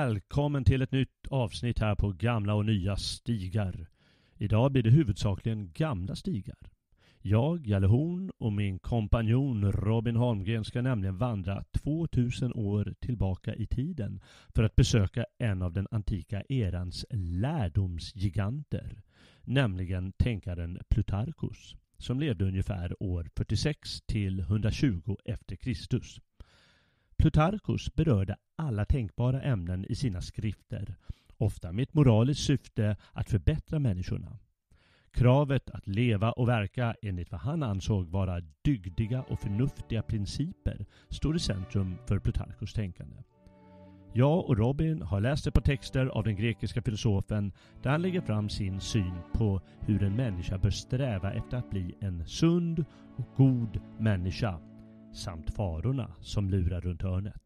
Välkommen till ett nytt avsnitt här på Gamla och nya stigar. Idag blir det huvudsakligen gamla stigar. Jag, Jalle Horn och min kompanjon Robin Holmgren ska nämligen vandra 2000 år tillbaka i tiden för att besöka en av den antika erans lärdomsgiganter, nämligen tänkaren Plutarchos som levde ungefär år 46 till 120 efter Kristus. Plutarkos berörde alla tänkbara ämnen i sina skrifter, ofta med ett moraliskt syfte att förbättra människorna. Kravet att leva och verka enligt vad han ansåg vara dygdiga och förnuftiga principer står i centrum för Plutarkos tänkande. Jag och Robin har läst ett par texter av den grekiska filosofen där han lägger fram sin syn på hur en människa bör sträva efter att bli en sund och god människa samt farorna som lurar runt hörnet.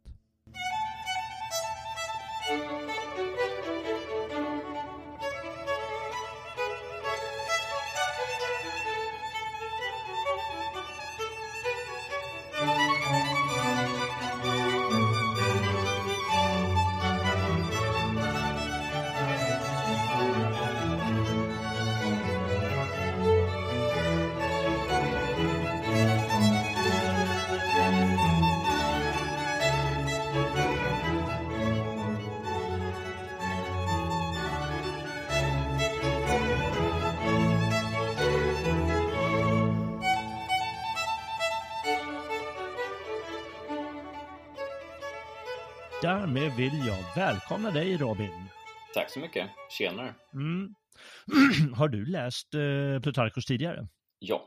Därmed vill jag välkomna dig Robin. Tack så mycket. Tjenare. Mm. Har du läst eh, Plutarkos tidigare? Ja.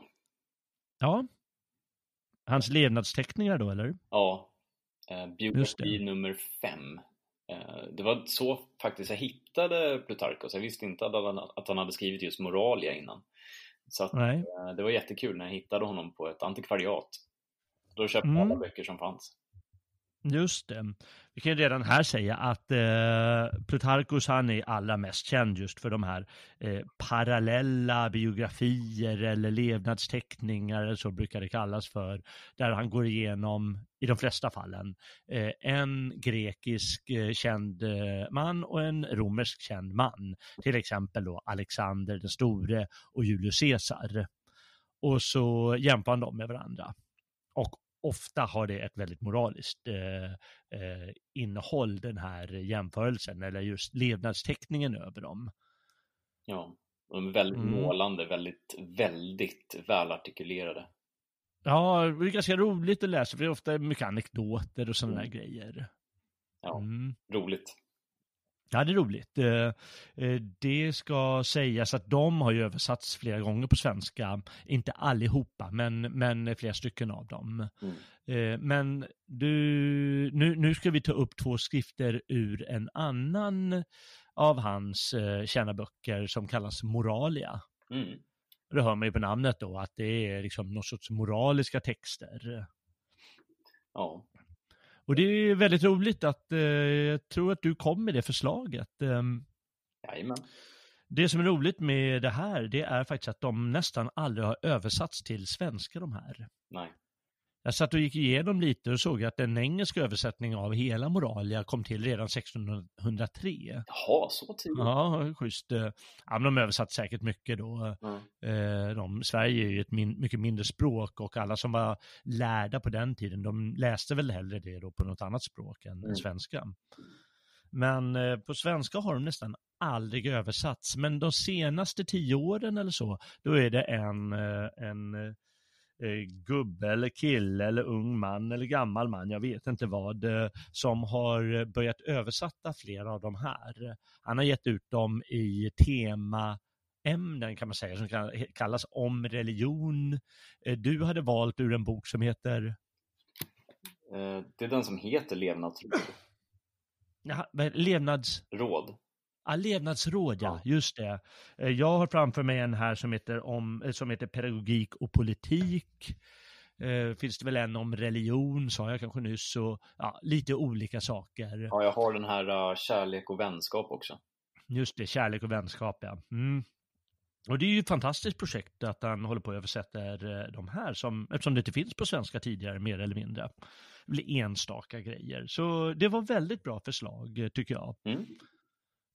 Ja. Hans levnadsteckningar då eller? Ja. Eh, biografi nummer fem. Eh, det var så faktiskt jag hittade Plutarkos. Jag visste inte att han, att han hade skrivit just Moralia innan. Så att, Nej. eh, det var jättekul när jag hittade honom på ett antikvariat. Då köpte jag Mm. alla böcker som fanns. Just det. Vi kan ju redan här säga att eh, Plutarkos han är allra mest känd just för de här eh, parallella biografier eller levnadsteckningar eller så brukar det kallas för. Där han går igenom, i de flesta fallen, eh, en grekisk eh, känd eh, man och en romersk känd man. Till exempel då Alexander den store och Julius Caesar. Och så jämför han dem med varandra. Och ofta har det ett väldigt moraliskt eh, eh, innehåll, den här jämförelsen, eller just levnadsteckningen över dem. Ja. De är väldigt Mm. målande, väldigt, väldigt välartikulerade. Ja, det är ganska roligt att läsa, för det är ofta mycket anekdoter och sådana Mm. grejer. Ja, Mm. roligt. Ja, det är roligt. Eh, eh, Det ska sägas att de har ju översatts flera gånger på svenska. Inte allihopa, men, men flera stycken av dem. Mm. Eh, Men du, nu, nu ska vi ta upp två skrifter ur en annan av hans kända böcker som kallas Moralia. Mm. Det hör man ju på namnet då, att det är liksom någon sorts moraliska texter. Ja. Och det är väldigt roligt att, eh, jag tror att du kom med det förslaget. Ehm, Jajamän. Det som är roligt med det här, det är faktiskt att de nästan aldrig har översatts till svenska de här. Nej. Jag satt och gick igenom lite och såg att en engelsk översättning av hela Moralia kom till redan 1603. Jaha, så tidigt? Ja, schysst. Ja, men de översatt säkert mycket då. Mm. De, Sverige är ju ett min, mycket mindre språk och alla som var lärda på den tiden, de läste väl hellre det då på något annat språk än mm. svenska. Men på svenska har de nästan aldrig översatts. Men de senaste tio åren eller så, då är det en, en eh, gubbe eller kille eller ung man eller gammal man, jag vet inte vad, eh, som har börjat översätta flera av de här. Han har gett ut dem i tema ämnen kan man säga, som kan kallas om religion. Eh, du hade valt ur en bok som heter? Eh, det är den som heter Levnadsråd. Levnadsråd? Ja, levnadsråd, ja. Just det. Eh, jag har framför mig en här som heter, om, eh, som heter pedagogik och politik. Eh, finns det väl en om religion, sa jag kanske nyss, och ja, lite olika saker. Ja, jag har den här uh, kärlek och vänskap också. Just det, kärlek och vänskap, ja. Mm. Och det är ju ett fantastiskt projekt att han håller på och översätter de här, som, eftersom det inte finns på svenska tidigare, mer eller mindre. Det blir enstaka grejer. Så det var väldigt bra förslag, tycker jag. Mm.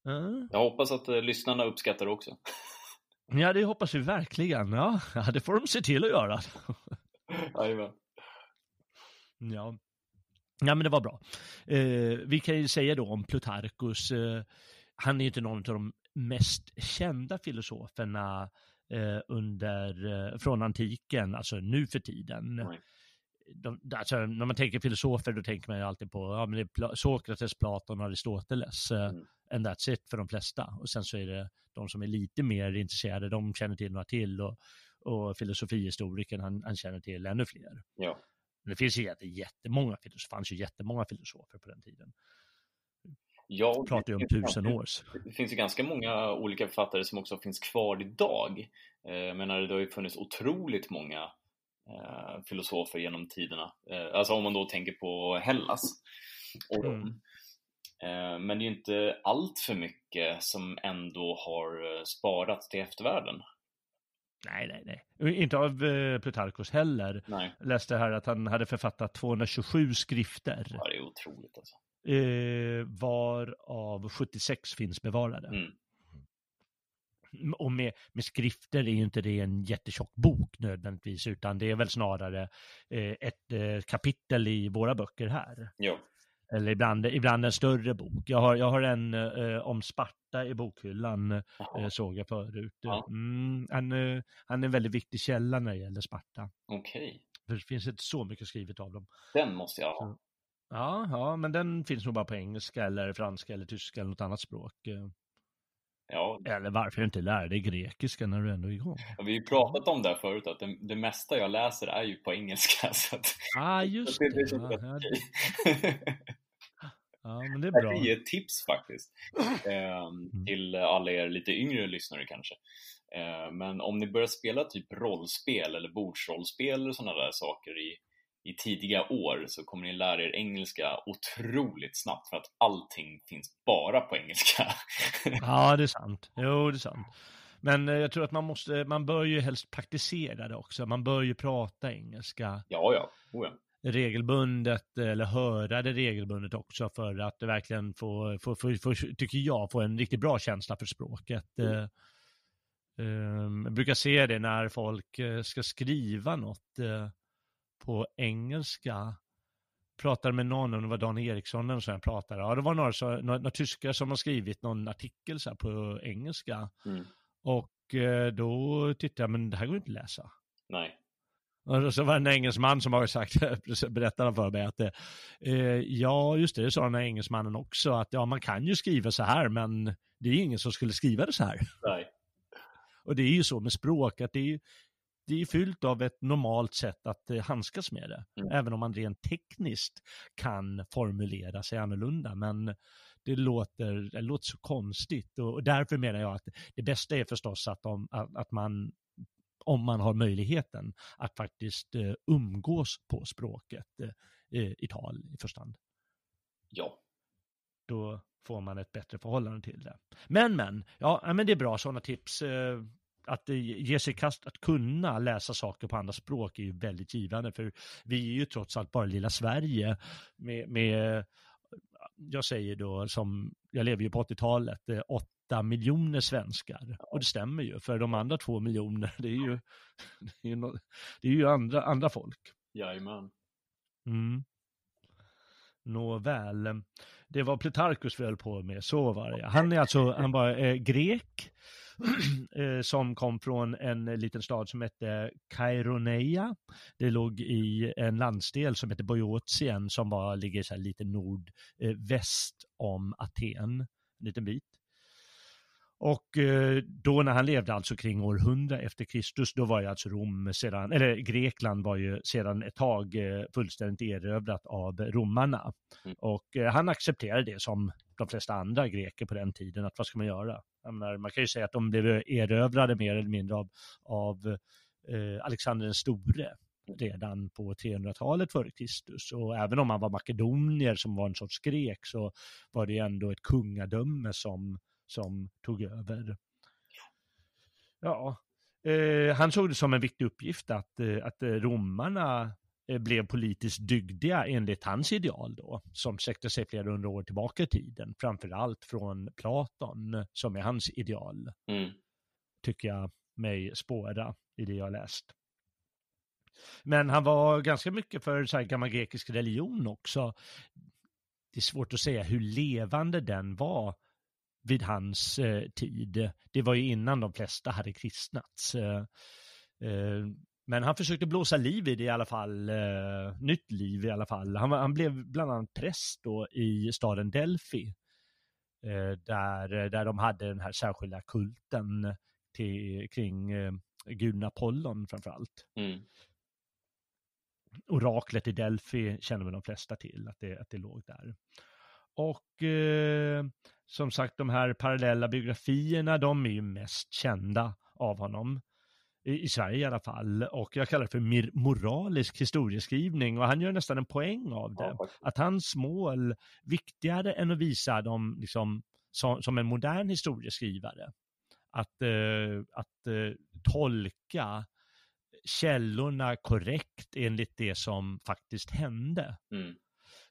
Mm. Jag hoppas att uh, lyssnarna uppskattar det också. Ja, det hoppas vi verkligen. Ja, det får de se till att göra. Jajamän. Ja. ja, men det var bra. Eh, vi kan ju säga då om Plutarchus, eh, han är ju inte någon av de mest kända filosoferna eh, under, eh, från antiken, alltså nu för tiden. Nej de, alltså, när man tänker filosofer då tänker man ju alltid på ja, men är Sokrates, Platon och Aristoteles. Eh, mm. And that's it för de flesta. Och sen så är det de som är lite mer intresserade, de känner till några till och, och filosofihistorikern han, han känner till ännu fler. Ja. Men det finns ju jättemånga, det fanns ju jättemånga filosofer på den tiden. Ja, Vi pratar ju om tusen år. Det finns ju ganska många olika författare som också finns kvar idag. Eh, jag menar, det har ju funnits otroligt många eh, filosofer genom tiderna. Eh, alltså om man då tänker på Hellas och. Mm. Eh, men det är ju inte allt för mycket som ändå har eh, sparats till eftervärlden. Nej, nej, nej. Inte av eh, Plutarchos heller. Nej. Jag läste här att han hade författat 227 skrifter. Ja, det är otroligt alltså. Eh, varav 76 finns bevarade. Mm och med, med skrifter är ju inte det en jättetjock bok nödvändigtvis, utan det är väl snarare eh, ett eh, kapitel i våra böcker här. Jo. Eller ibland, ibland en större bok. Jag har, jag har en eh, om Sparta i bokhyllan, eh, såg jag förut. Ja. Mm, han, eh, han är en väldigt viktig källa när det gäller Sparta. Okej. Okay. För det finns inte så mycket skrivet av dem. Den måste jag ha. ja, ja, men den finns nog bara på engelska eller franska eller tyska eller något annat språk. Eh. Ja. Eller varför inte lära dig grekiska när du ändå är igång? Ja, vi har ju pratat om det här förut, att det, det mesta jag läser är ju på engelska. Så att, ah, just det. det, det ja, ja, ja, men det är bra. Jag kan ge ett tips faktiskt. Eh, till alla er lite yngre lyssnare kanske. Eh, men om ni börjar spela typ rollspel eller bordsrollspel eller sådana där saker i i tidiga år så kommer ni lära er engelska otroligt snabbt för att allting finns bara på engelska. ja, det är sant. Jo, det är sant. Men eh, jag tror att man måste, man bör ju helst praktisera det också. Man bör ju prata engelska. Ja, ja. Oh, ja. Regelbundet eller höra det regelbundet också för att det verkligen få, få, få, få, tycker jag, få en riktigt bra känsla för språket. Mm. Um, jag brukar se det när folk ska skriva något på engelska pratade med någon, om det var Dan Eriksson eller så jag pratade, ja det var några, så, några, några tyskar som har skrivit någon artikel så på engelska. Mm. Och eh, då tittade jag, men det här går inte att läsa. Nej. Och så var det en engelsman som har sagt, berättade för mig att det, eh, ja just det, det sa den här engelsmannen också, att ja man kan ju skriva så här men det är ingen som skulle skriva det så här. Nej. Och det är ju så med språk, att det är, det är fyllt av ett normalt sätt att eh, handskas med det. Mm. Även om man rent tekniskt kan formulera sig annorlunda. Men det låter, det låter så konstigt och, därför menar jag att det bästa är förstås att, de, att, man om man har möjligheten att faktiskt uh, umgås på språket uh, i tal i första hand. Ja. Då får man ett bättre förhållande till det. Men, men, ja, men det är bra sådana tips. Att ge sig kast, att kunna läsa saker på andra språk är ju väldigt givande för vi är ju trots allt bara lilla Sverige med, med jag säger då som, jag lever ju på 80-talet, åtta miljoner svenskar. Och det stämmer ju, för de andra två miljoner, det är ju, det är ju, det är ju andra, andra folk. Jajamän. Mm. Nåväl, det var Plutarchus vi höll på med, så var det. Han är alltså, han var eh, grek, eh, som kom från en liten stad som hette Kaironeia. Det låg i en landsdel som heter Boiotien som var, ligger så lite nordväst eh, om Aten, en liten bit. Och eh, då när han levde alltså kring år 100 efter Kristus, då var ju alltså Rom sedan, eller Grekland var ju sedan ett tag eh, fullständigt erövrat av romarna. Mm. Och eh, han accepterade det som de flesta andra greker på den tiden, att vad ska man göra? Menar, man kan ju säga att de blev erövrade mer eller mindre av, av Alexander den store redan på 300-talet före Kristus. Och även om man var makedonier som var en sorts grek så var det ändå ett kungadöme som som tog över. Ja, eh, han såg det som en viktig uppgift att, eh, att romarna eh, blev politiskt dygdiga enligt hans ideal då, som sträckte sig flera hundra år tillbaka i tiden, framförallt från Platon, som är hans ideal, mm. tycker jag mig spåra i det jag läst. Men han var ganska mycket för så här gammal grekisk religion också. Det är svårt att säga hur levande den var vid hans eh, tid. Det var ju innan de flesta hade kristnats. Eh, eh, men han försökte blåsa liv i det i alla fall, eh, nytt liv i alla fall. Han, han, blev bland annat präst då i staden Delphi. Där, där de hade den här särskilda kulten till, kring guden Apollon framförallt. Mm. Oraklet i Delphi känner väl de flesta till, att det, att det låg där. Och eh, som sagt, de här parallella biografierna, de är ju mest kända av honom. I, I, Sverige i alla fall. Och jag kallar det för moralisk historieskrivning. Och han gör nästan en poäng av det. Ja, att hans mål, viktigare än att visa dem liksom, som, som en modern historieskrivare, att, eh, att eh, tolka källorna korrekt enligt det som faktiskt hände. Mm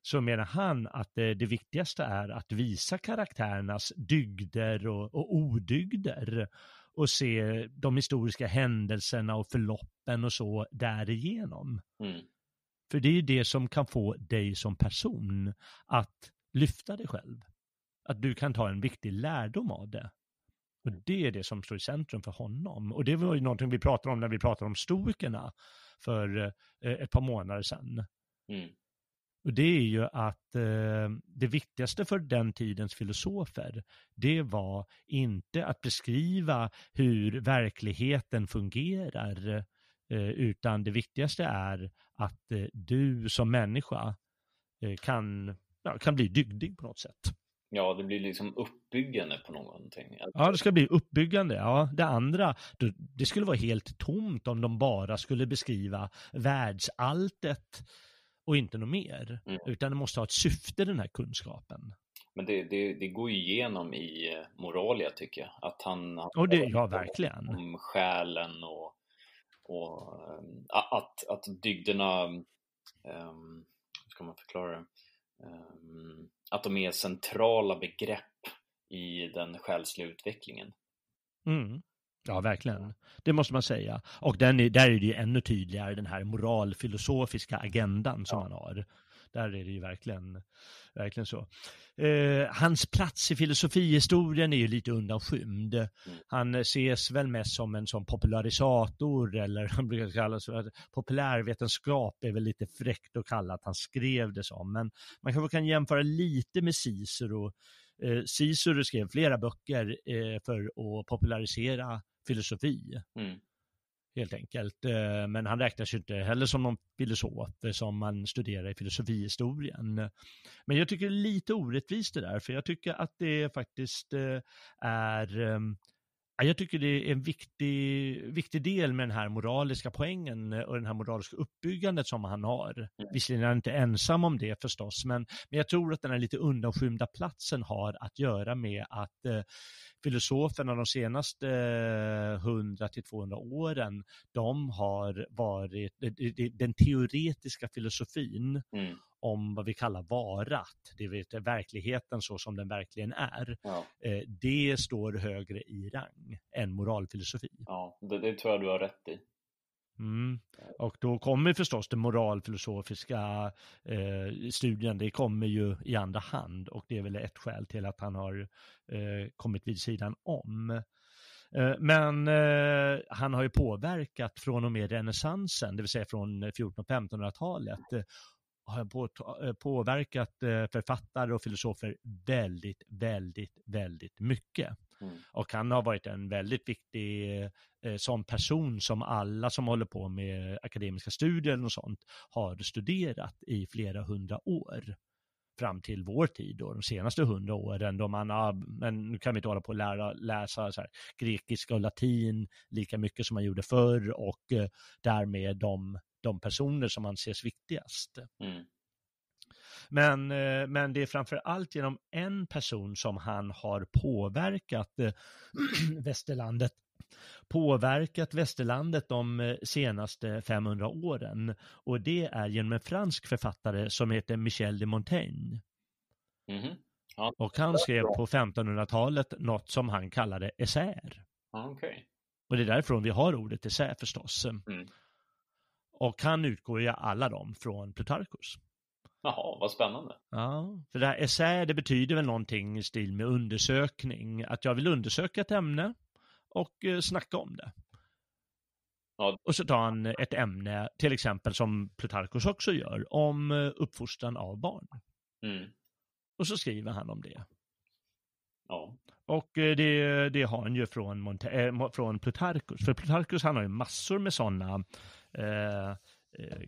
så menar han att det, det viktigaste är att visa karaktärernas dygder och, och odygder och se de historiska händelserna och förloppen och så därigenom. Mm. För det är det som kan få dig som person att lyfta dig själv. Att du kan ta en viktig lärdom av det. Och det är det som står i centrum för honom. Och det var ju någonting vi pratade om när vi pratade om stoikerna för eh, ett par månader sedan. Mm. Och det är ju att eh, det viktigaste för den tidens filosofer, det var inte att beskriva hur verkligheten fungerar, eh, utan det viktigaste är att eh, du som människa eh, kan, ja, kan bli dygdig på något sätt. Ja, det blir liksom uppbyggande på någonting. Ja, det ska bli uppbyggande. Ja, det andra, det skulle vara helt tomt om de bara skulle beskriva världsalltet och inte något mer. Mm. Utan det måste ha ett syfte den här kunskapen. Men det, det, det går ju igenom i eh, Moralia tycker jag. Att han, han och det, ja, verkligen. om själen och, och um, att, att dygderna, um, hur ska man förklara det? Um, att de är centrala begrepp i den själsliga utvecklingen. Mm. Ja, verkligen. Det måste man säga. Och den är, där är det ju ännu tydligare den här moralfilosofiska agendan som ja. han har. Där är det ju verkligen, verkligen så. Eh, hans plats i filosofihistorien är ju lite undanskymd. Mm. Han ses väl mest som en sån popularisator eller han brukar kallas för populärvetenskap är väl lite fräckt att kalla att han skrev det som. Men man kanske kan jämföra lite med Cicero. Eh, Cicero skrev flera böcker eh, för att popularisera filosofi. Mm. Helt enkelt. Eh, men han räknas ju inte heller som någon filosof som man studerar i filosofihistorien. Men jag tycker det är lite orättvist det där, för jag tycker att det faktiskt eh, är ehm, jag tycker det är en viktig, viktig del med den här moraliska poängen och den här moraliska uppbyggandet som han har. Mm. Visserligen är han inte ensam om det förstås, men, men jag tror att den här lite undanskymda platsen har att göra med att eh, filosoferna de senaste 100 till 200 åren, de har varit, den teoretiska filosofin mm. Om vad vi kallar varat, det vill säga verkligheten så som den verkligen är, ja. Eh, det står högre i rang än moralfilosofi. Ja, det, det tror jag du har rätt i. Mm. Och då kommer förstås den moralfilosofiska eh, studien, det kommer ju i andra hand och det är väl ett skäl till att han har eh, kommit vid sidan om. Eh, men eh, han har ju påverkat från och med renässansen, det vill säga från 1400 och 1500-talet, har på, påverkat författare och filosofer väldigt, väldigt, väldigt mycket. Mm. Och han har varit en väldigt viktig eh, som person som alla som håller på med akademiska studier och sånt har studerat i flera hundra år fram till vår tid då, de senaste hundra åren då man har, men nu kan vi inte hålla på och lära, läsa så här, grekiska och latin lika mycket som man gjorde förr och eh, därmed de, de personer som anses viktigast. Mm. Men, eh, men det är framför allt genom en person som han har påverkat eh, västerlandet påverkat västerlandet de eh, senaste 500 åren och det är genom en fransk författare som heter Michel de Montaigne. Mm ja. Och han skrev på 1500-talet något som han kallade essäer. okay. Och det är därifrån vi har ordet essä förstås. Mm. Och han utgår ju alla dem från Plutarchus. Jaha, vad spännande. Ja, för det här essä, det betyder väl någonting i stil med undersökning. Att jag vill undersöka ett ämne och eh, snacka om det. Ja. Och så tar han ett ämne, till exempel som Plutarchus också gör, om eh, uppfostran av barn. Mm. Och så skriver han om det. Ja. Och eh, det, det har han ju från, Monte, äh, från Plutarchus. För Plutarchus han har ju massor med sådana eh, Eh,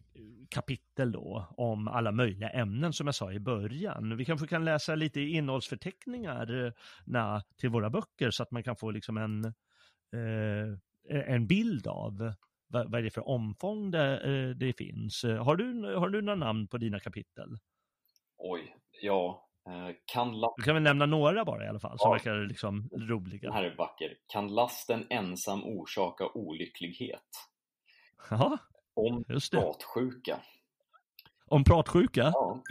kapitel då om alla möjliga ämnen som jag sa i början. Vi kanske kan läsa lite innehållsförteckningarna till våra böcker så att man kan få liksom en, eh, en bild av vad, vad är det för omfång det, eh, det finns. Har du, har du några namn på dina kapitel? Oj, ja. Kan Du kan väl nämna några bara i alla fall, som ja. verkar liksom roliga. Den här är vacker. Kan lasten ensam orsaka olycklighet? Ja. Om pratsjuka. Om pratsjuka? Ja.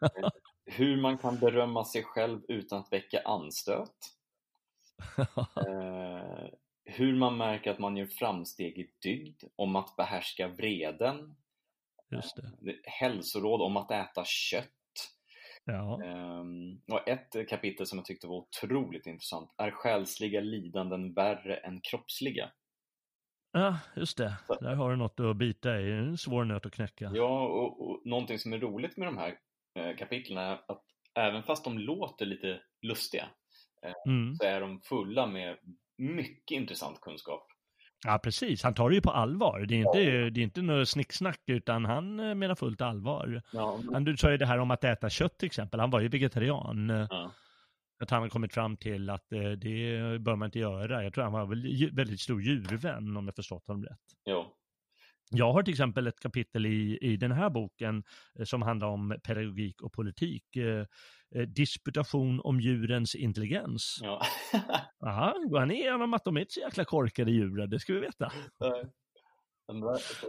Hur man kan berömma sig själv utan att väcka anstöt. eh, hur man märker att man gör framsteg i dygd, om att behärska vreden. Just det. Eh, hälsoråd om att äta kött. Ja. Eh, och ett kapitel som jag tyckte var otroligt intressant. Är själsliga lidanden värre än kroppsliga? Ja, just det. Där har du något att bita i. En svår nöt att knäcka. Ja, och, och någonting som är roligt med de här eh, kapitlen är att även fast de låter lite lustiga eh, mm. så är de fulla med mycket intressant kunskap. Ja, precis. Han tar det ju på allvar. Det är inte, ja. det är inte något snicksnack, utan han eh, menar fullt allvar. Ja. Han, du sa ju det här om att äta kött till exempel. Han var ju vegetarian. Ja att han har kommit fram till att eh, det bör man inte göra. Jag tror han var väldigt stor djurvän om jag förstått honom rätt. Ja. Jag har till exempel ett kapitel i, i den här boken eh, som handlar om pedagogik och politik. Eh, disputation om djurens intelligens. Ja. Aha, går han igenom att de är inte så jäkla korkade djur, det ska vi veta.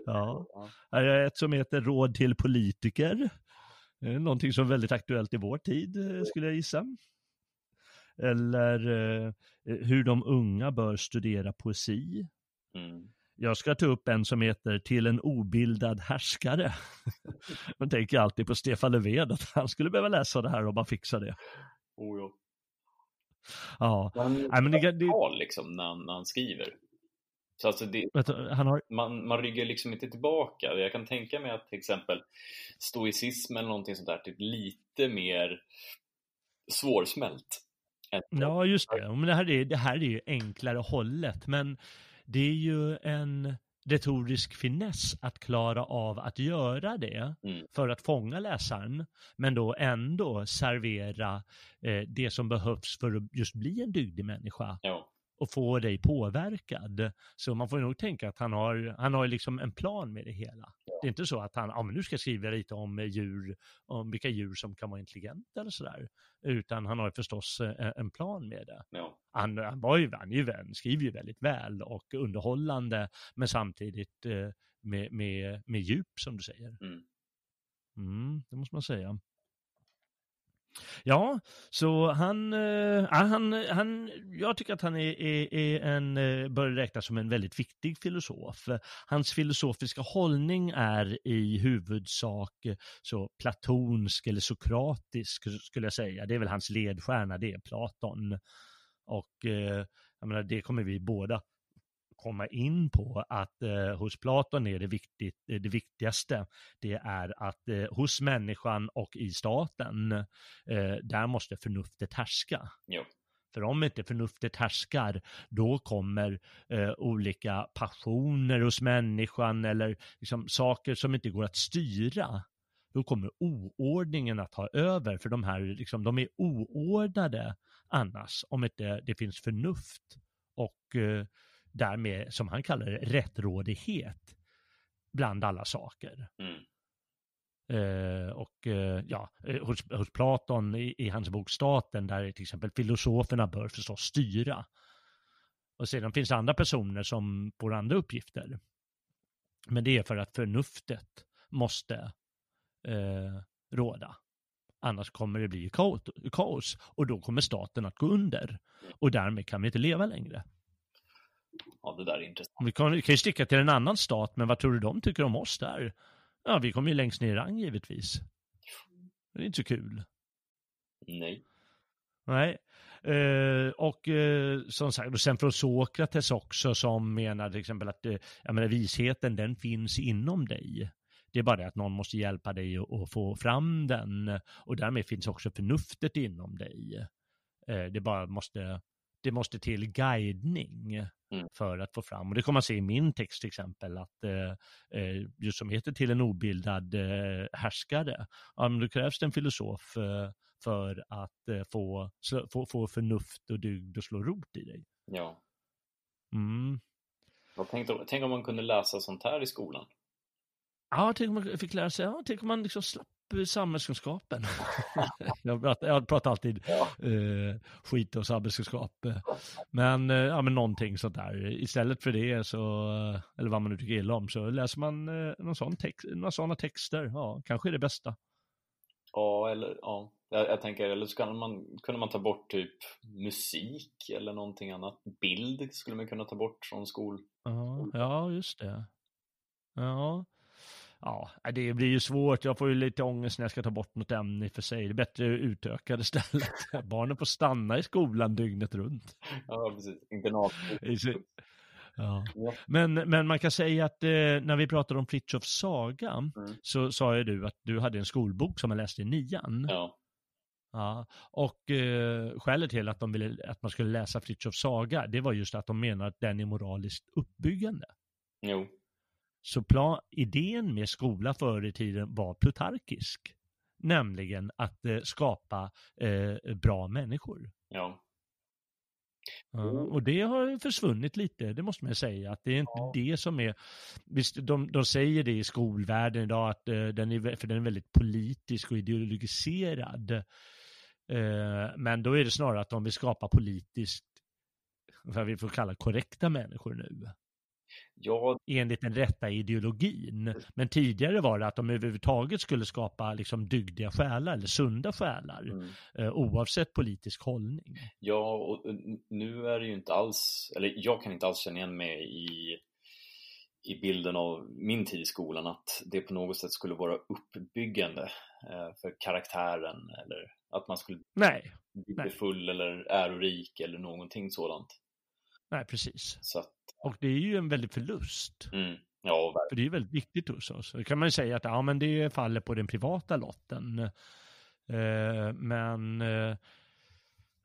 Ja. Här är ett som heter Råd till politiker. Någonting som är väldigt aktuellt i vår tid, skulle jag gissa eller eh, hur de unga bör studera poesi. Mm. Jag ska ta upp en som heter Till en obildad härskare. Man tänker alltid på Stefan Löfven, att han skulle behöva läsa det här och bara fixa det. Oh, ja. Ja. Han, Nej, men det, det... Tal, liksom, när, han, när han skriver. Så alltså det, du, han har... man, man ryggar liksom inte tillbaka. Jag kan tänka mig att till exempel stoicism eller någonting sånt där, typ lite mer svårsmält. Ja, just det. Men det, här är, det här är ju enklare hållet, men det är ju en retorisk finess att klara av att göra det mm. för att fånga läsaren, men då ändå servera eh, det som behövs för att just bli en dygdig människa. Ja. Och få dig påverkad. Så man får nog tänka att han har, han har liksom en plan med det hela. Det är inte så att han, ja men nu ska jag skriva lite om djur, om vilka djur som kan vara intelligenta eller sådär. Utan han har förstås eh, en plan med det. Ja. Han, han, var ju, han ju, skriver ju väldigt väl och underhållande, men samtidigt eh, med, med, med djup som du säger. Mm. Mm, det måste man säga. Ja, så han, äh, han, han, jag tycker att han är, är, är en, eh, bör räknas som en väldigt viktig filosof. Hans filosofiska hållning är i huvudsak så platonsk eller sokratisk skulle jag säga. Det är väl hans ledstjärna, det är Platon. Och äh, jag menar, det kommer vi båda komma in på att eh, hos Platon är det, viktigt, eh, det viktigaste, det är att eh, hos människan och i staten, eh, där måste förnuftet härska. Jo. För om inte förnuftet härskar, då kommer eh, olika passioner hos människan eller liksom, saker som inte går att styra. Då kommer oordningen att ta över, för de här, liksom, de är oordnade annars, om inte det finns förnuft och eh, därmed, som han kallar det, rättrådighet bland alla saker. Mm. Eh, och eh, ja, eh, hos, hos Platon i, i, hans bok Staten, där till exempel filosoferna bör förstås styra. Och sedan finns det andra personer som får andra uppgifter. Men det är för att förnuftet måste eh, råda. Annars kommer det bli kaos och då kommer staten att gå under. Och därmed kan vi inte leva längre. Ja, det där är intressant. Vi kan, vi kan ju sticka till en annan stat, men vad tror du de tycker om oss där? Ja, vi kommer ju längst ner i rang givetvis. Det är inte så kul. Nej. Nej. Uh, och uh, som sagt, och sen från Sokrates också som menar till exempel att uh, jag menar, visheten den finns inom dig. Det är bara det att någon måste hjälpa dig att få fram den och därmed finns också förnuftet inom dig. Det bara måste, det måste till guidning mm. för att få fram. Och det kommer man se i min text till exempel, att eh, eh just som heter till en obildad eh, härskare, ja, men då krävs det en filosof eh, för att eh, få, få, få förnuft och dygd och slå rot i dig. Ja. Mm. Tänk, tänk om man kunde läsa sånt här i skolan. Ja, tänk om man fick lära sig, ja, tänk om man liksom slapp samhällskunskapen. jag, pratar, jag pratar alltid ja. eh, skit och samhällskunskap. Men, eh, ja, men någonting sånt där. Istället för det så, eller vad man nu tycker illa om, så läser man eh, någon sån text, några sådana texter. Ja, kanske är det bästa. Ja, eller ja. Jag, jag tänker, eller så kan man, kunde man ta bort typ musik eller någonting annat. Bild skulle man kunna ta bort från skol. Ja, ja just det. Ja ja, det blir ju svårt. Jag får ju lite ångest när jag ska ta bort något ämne i för sig. Det är bättre utökade istället. Barnen får stanna i skolan dygnet runt. Ja, precis. Internat. Ja. Men, men man kan säga att eh, när vi pratar om Fritjofs saga mm. så sa ju du att du hade en skolbok som man läste i nian. Ja. Ja, och eh, skälet till att, de ville, att man skulle läsa Fritjofs saga, det var just att de menar att den är moraliskt uppbyggande. Jo. Så plan, idén med skola förr i tiden var plutarkisk. Nämligen att eh, skapa eh, bra människor. Ja. Mm. och det har försvunnit lite, det måste man säga. Att det är inte ja. det som är... Visst, de, de säger det i skolvärlden idag, att eh, den är, för den är väldigt politisk och ideologiserad. Eh, men då är det snarare att de vill skapa politiskt, vad vi får kalla korrekta människor nu. Ja. Enligt den rätta ideologin. Men tidigare var det att de överhuvudtaget skulle skapa liksom dygdiga själar eller sunda själar. Mm. Eh, oavsett politisk hållning. Ja, och nu är det ju inte alls, eller jag kan inte alls känna igen mig i i bilden av min tid i skolan att det på något sätt skulle vara uppbyggande eh, för karaktären eller att man skulle Nej. bli full eller ärorik eller någonting sådant. Nej, precis. Så att, och det är ju en väldig förlust. Mm. Ja, För det är väldigt viktigt hos oss. Då kan man ju säga att ja, men det faller på den privata lotten. Eh, men eh,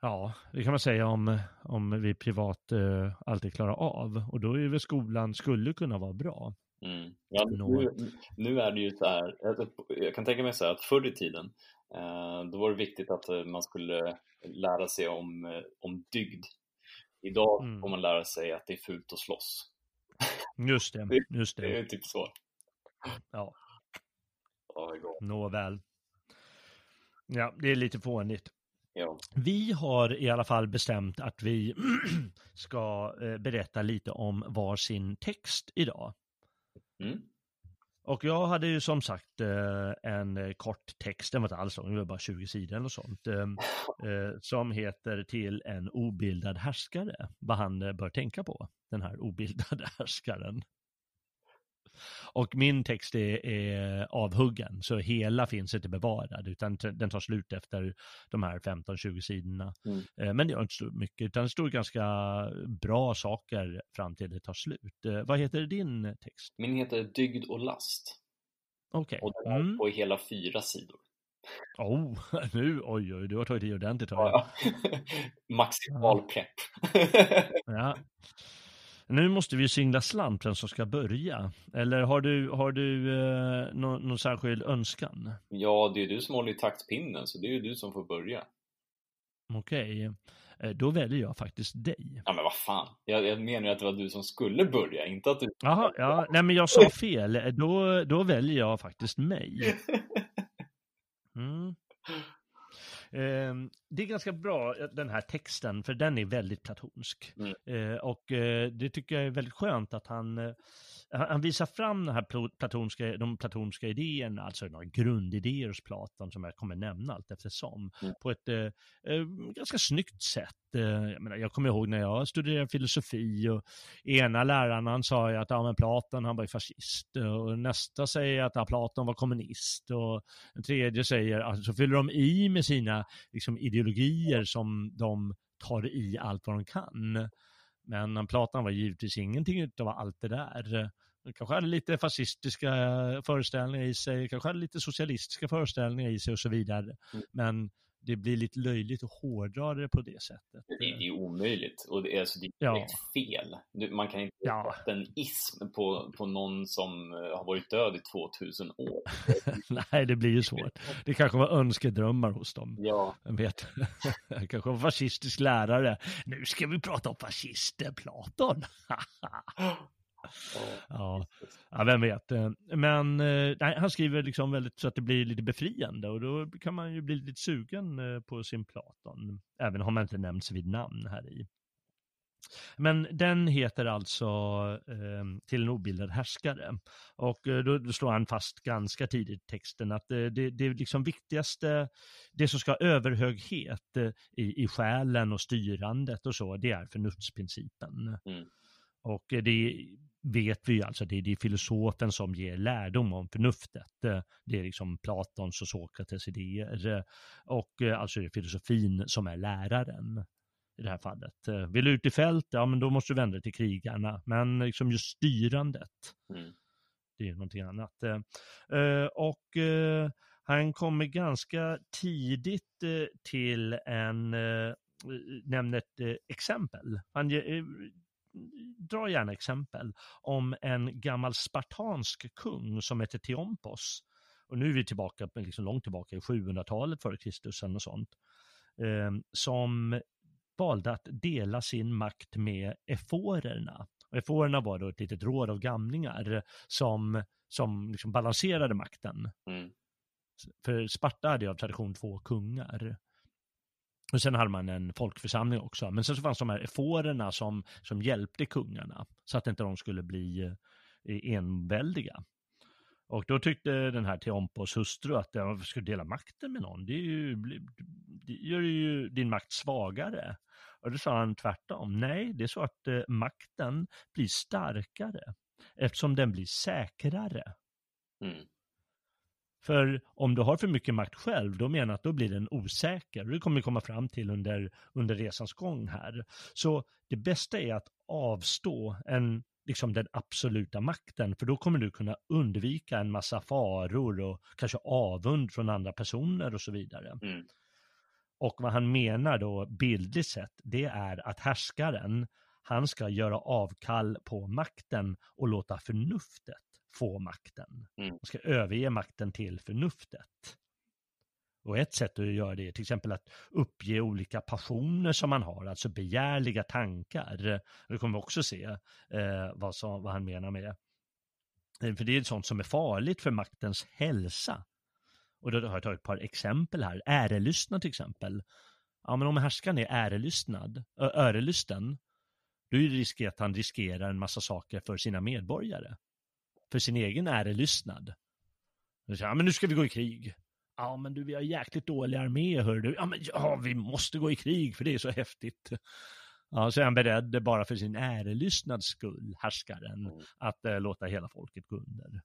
ja, det kan man säga om, om vi privat eh, alltid klarar av. Och då är väl skolan skulle kunna vara bra. Mm. Ja, nu, nu, är det ju så här, jag kan tänka mig så här att förr i tiden eh, då var det viktigt att man skulle lära sig om, om dygd Idag Mm. får man lära sig att det är fult att slåss. Just det, just Det det. är typ så. Ja, nåväl. Ja, det är lite fånigt. Ja. Vi har i alla fall bestämt att vi ska eh, berätta lite om varsin text idag. Mm. Och jag hade ju som sagt eh, en eh, kort text, den var inte alls lång, det var bara 20 sidor eller sånt, eh, som heter Till en obildad härskare, vad han bör tänka på, den här obildade härskaren. Och min text är, är avhuggen, så hela finns inte bevarad, utan den tar slut efter de här 15-20 sidorna. Mm. Eh, Men det gör inte så mycket, utan det står ganska bra saker fram till det tar slut. Eh, Vad heter din text? Min heter Dygd och last. Okej. Och den är Mm. på hela fyra sidor. Oh, nu, oj, oj, du har tagit i ordentligt. har jag. Ja. Maximal pepp. Ja. Nu måste vi singla slant vem som ska börja. Eller har du, har du eh, någon, någon särskild önskan? ja, det är du som håller i taktpinnen, så det är ju du som får börja. Okej, eh, då väljer jag faktiskt dig. Ja, men vad fan. Jag, jag menar att det var du som skulle börja, inte att du... Jaha, ja, nej men jag sa fel. Eh, Då, då väljer jag faktiskt mig. Mm. Eh, det är ganska bra, eh, den här texten, för den är väldigt platonsk. Mm. Eh, och eh, det tycker jag är väldigt skönt att han, han visar fram den här platonska, de platonska idéerna, alltså några grundidéer hos Platon som jag kommer nämna allt eftersom, Mm. på ett ganska snyggt sätt. Eh, jag, menar, jag kommer ihåg när jag studerade filosofi och ena läraren han sa ju att ja, men Platon han var ju fascist och nästa säger att ja, Platon var kommunist och den tredje säger, alltså så fyller de i med sina liksom, ideologier som de tar i allt vad de kan. Men Platon var givetvis ingenting av allt det där. Han kanske hade lite fascistiska föreställningar i sig, kanske hade lite socialistiska föreställningar i sig och så vidare. Mm. Men det blir lite löjligt att hårdra det på det sättet. Det, det är omöjligt och det är, alltså, det är Ja. fel. Man kan inte Ja. sätta en ism på, på någon som eh, har varit död i 2000 år. Nej, det blir ju svårt. Det kanske var önskedrömmar hos dem. Ja, Jag vet. kanske var fascistisk lärare. Nu ska vi prata om fascisten Platon. ja. ja, vem vet. Eh, Men eh, nej, han skriver liksom väldigt så att det blir lite befriande och då kan man ju bli lite sugen eh, på sin Platon. Även om man inte nämns vid namn här i. Men den heter alltså eh, Till en obildad härskare. Och då, då slår han fast ganska tidigt i texten att det, det är liksom viktigaste, det som ska ha överhöghet i, i själen och styrandet och så, det är förnuftsprincipen. Mm. Och det vet vi ju alltså, det är, det filosofen som ger lärdom om förnuftet. Det är liksom Platons och Sokrates idéer. Och eh, alltså det är filosofin som är läraren i det här fallet. Vill du ut i fält, ja men då måste du vända dig till krigarna. Men liksom just styrandet, mm. det är någonting annat. Eh, Och eh, han kommer ganska tidigt till en, nämner ett exempel. Han drar gärna exempel om en gammal spartansk kung som heter Theompos. Och nu är vi tillbaka, liksom långt tillbaka i 700-talet före Kristus något sånt. Eh, som valde att dela sin makt med eforerna. Och eforerna var då ett litet råd av gamlingar som, som liksom balanserade makten. Mm. För Sparta hade ju av tradition två kungar. Och sen hade man en folkförsamling också. Men sen så fanns de här eforerna som, som hjälpte kungarna. Så att inte de skulle bli eh, e-, enväldiga. Och då tyckte den här Teompos hustru att ja, skulle dela makten med någon? Det, är ju, det gör ju din makt svagare. Och då sa han tvärtom. Nej, det är så att eh, makten blir starkare eftersom den blir säkrare. Mm. För om du har för mycket makt själv, då menar jag att då blir den osäker. Det kommer vi komma fram till under, under resans gång här. Så det bästa är att avstå en, liksom den absoluta makten, för då kommer du kunna undvika en massa faror och kanske avund från andra personer och så vidare. Mm. Och vad han menar då bildligt sett, det är att härskaren, han ska göra avkall på makten och låta förnuftet få makten. Mm. Han ska överge makten till förnuftet. Och ett sätt att göra det är till exempel att uppge olika passioner som man har, alltså begärliga tankar. Det kommer vi också se eh, vad, som, vad han menar med det. Eh, för det är sånt som är farligt för maktens hälsa. Och då har jag tagit ett par exempel här. Ärelystnad till exempel. Ja, men om härskaren är ärelystnad, örelysten, då är det risk att han riskerar en massa saker för sina medborgare. För sin egen ärelystnad. Ja, men nu ska vi gå i krig. Ja, men du, vi har jäkligt dålig armé, hör du. Ja, men ja, vi måste gå i krig för det är så häftigt. Ja, så är han beredd bara för sin ärelystnads skull, härskaren, mm. att äh, låta hela folket gå under.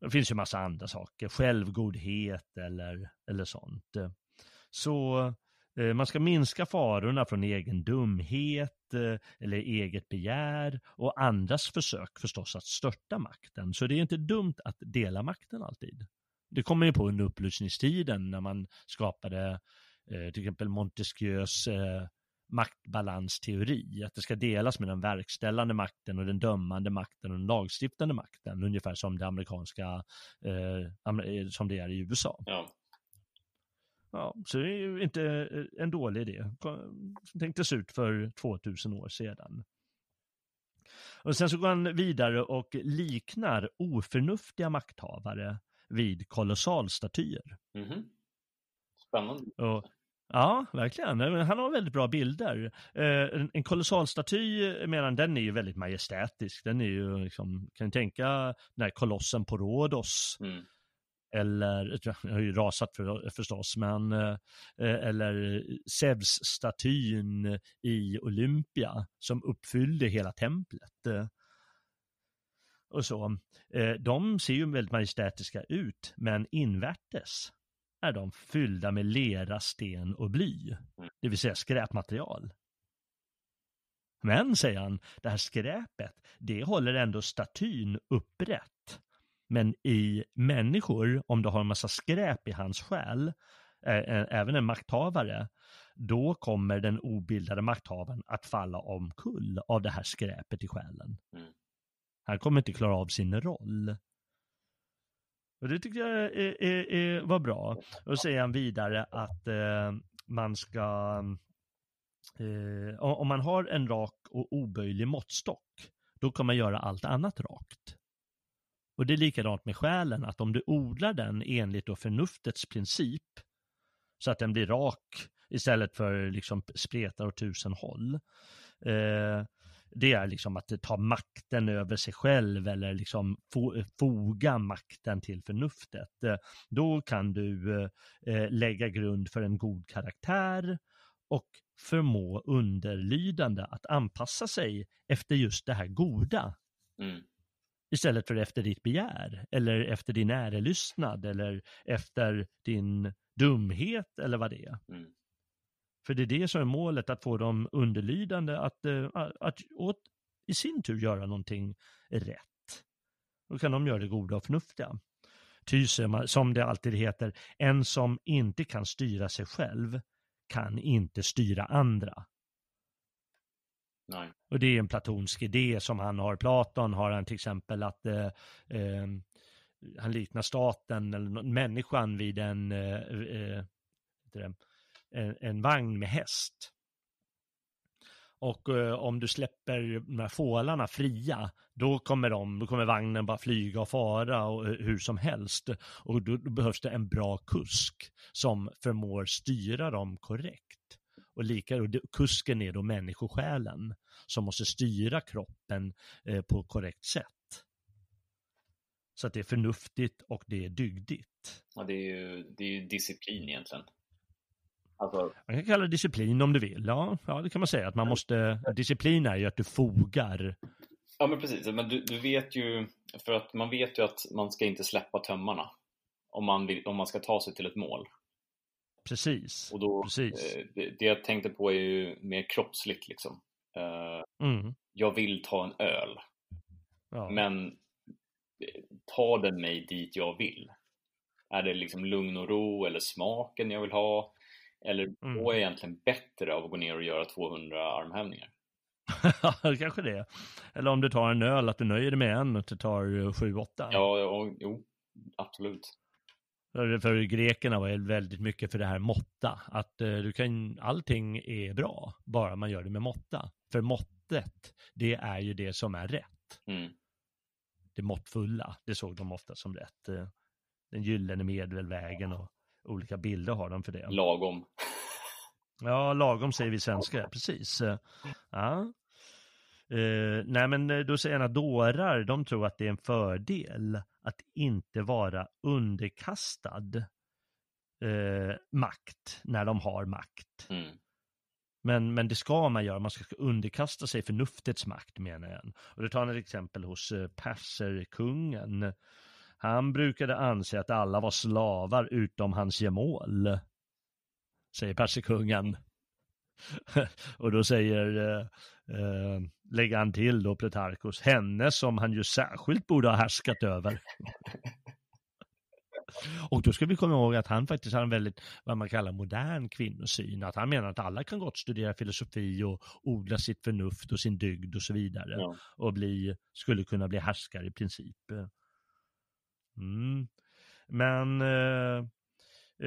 Det finns ju massa andra saker, självgodhet eller, eller sånt. Så eh, Eh, man ska minska farorna från egen dumhet eh, eller eget begär och andras försök förstås att störta makten. Så det är inte dumt att dela makten alltid. Det kommer ju på under upplysningstiden när man skapade eh, till exempel Montesquieus maktbalansteori, att det ska delas med den verkställande makten och den dömande makten och den lagstiftande makten, ungefär som det amerikanska, eh, som det är i USA. Ja. Ja, så det är ju inte eh, en dålig idé. Tänktes ut för 2000 år sedan. Och sen så går han vidare och liknar oförnuftiga makthavare vid kolossalstatyer. Mm -hmm. Spännande. Och, ja, verkligen. Han har väldigt bra bilder. Eh, en kolossalstaty, menar den är ju väldigt majestätisk. Den är ju liksom, kan du tänka den här kolossen på Rhodos. Mm eller, jag har ju rasat för, förstås, men, eh, eller Zeus-statyn i Olympia som uppfyllde hela templet. Och så. Eh, de ser ju väldigt majestätiska ut, men invärtes är de fyllda med lera, sten och bly, det vill säga skräpmaterial. Men, säger han, det här skräpet, det håller ändå statyn upprätt. Men i människor, om du har en massa skräp i hans själ, även en makthavare, då kommer den obildade makthavaren att falla omkull av det här skräpet i själen. Mm. Han kommer inte klara av sin roll. Och det tycker jag är, är, är, var bra. Och så säger han vidare att eh, man ska, eh, om man har en rak och oböjlig måttstock, då kan man göra allt annat rakt. Och det är likadant med själen, att om du odlar den enligt då förnuftets princip, så att den blir rak istället för liksom spretar åt tusen håll. Eh, det är liksom att ta makten över sig själv eller liksom foga makten till förnuftet. Eh, då kan du eh, lägga grund för en god karaktär och förmå underlydande att anpassa sig efter just det här goda. Mm istället för efter ditt begär eller efter din ärelystnad eller efter din dumhet eller vad det är. Mm. För det är det som är målet, att få de underlydande att, eh, att, att åt, i sin tur göra någonting rätt. Då kan de göra det goda och förnuftiga. Ty som det alltid heter, en som inte kan styra sig själv kan inte styra andra. Nej. Och det är en platonsk idé som han har. Platon har han till exempel att eh, eh, han liknar staten eller människan vid en, eh, eh en, en, vagn med häst. Och eh, om du släpper de här fålarna fria, då kommer, de, då kommer vagnen bara flyga och fara och, eh, hur som helst. Och då, då behövs det en bra kusk som förmår styra dem korrekt. Och lika, och kusken är då människosjälen som måste styra kroppen eh, på korrekt sätt. Så att det är förnuftigt och det är dygdigt. Ja, det är ju, det är ju disciplin egentligen. Alltså... Man kan kalla det disciplin om du vill. Ja, ja, det kan man säga. Att man måste, disciplin är ju att du fogar. Ja, men precis. Men du, du vet ju, för att man vet ju att man ska inte släppa tömmarna om man, vill, om man ska ta sig till ett mål. Precis. Och då, Precis. Eh, det, det, jag tänkte på är ju mer kroppsligt liksom. Eh, mm. Jag vill ta en öl. Ja. Men eh, tar den mig dit jag vill? Är det liksom lugn och ro eller smaken jag vill ha? Eller mm. då är jag egentligen bättre av att gå ner och göra 200 armhävningar? Ja, kanske det. Eller om du tar en öl, att du nöjer dig med en och du tar 7-8. Ja, ja, jo, absolut. För, för grekerna var det väldigt mycket för det här måtta, att eh, du kan, allting är bra, bara man gör det med måtta. För måttet, det är ju det som är rätt. Mm. Det måttfulla, det såg de ofta som rätt. Eh, den gyllene medelvägen och olika bilder har de för det. Lagom. Ja, lagom säger vi svenskar, precis. Eh, Ja. Eh, nej, men då säger han att dårar, de tror att det är en fördel att inte vara underkastad eh, makt när de har makt. Mm. Men, men det ska man göra, man ska underkasta sig förnuftets makt menar jag. Och då tar han ett exempel hos eh, perserkungen. Han brukade anse att alla var slavar utom hans gemål, säger perserkungen. och då säger, eh, eh, lägger han till då Plutarkos, henne som han ju särskilt borde ha härskat över. och då ska vi komma ihåg att han faktiskt har en väldigt, vad man kallar modern kvinnosyn, att han menar att alla kan gott studera filosofi och odla sitt förnuft och sin dygd och så vidare Ja. och bli, skulle kunna bli härskare i princip. Mm. Men eh,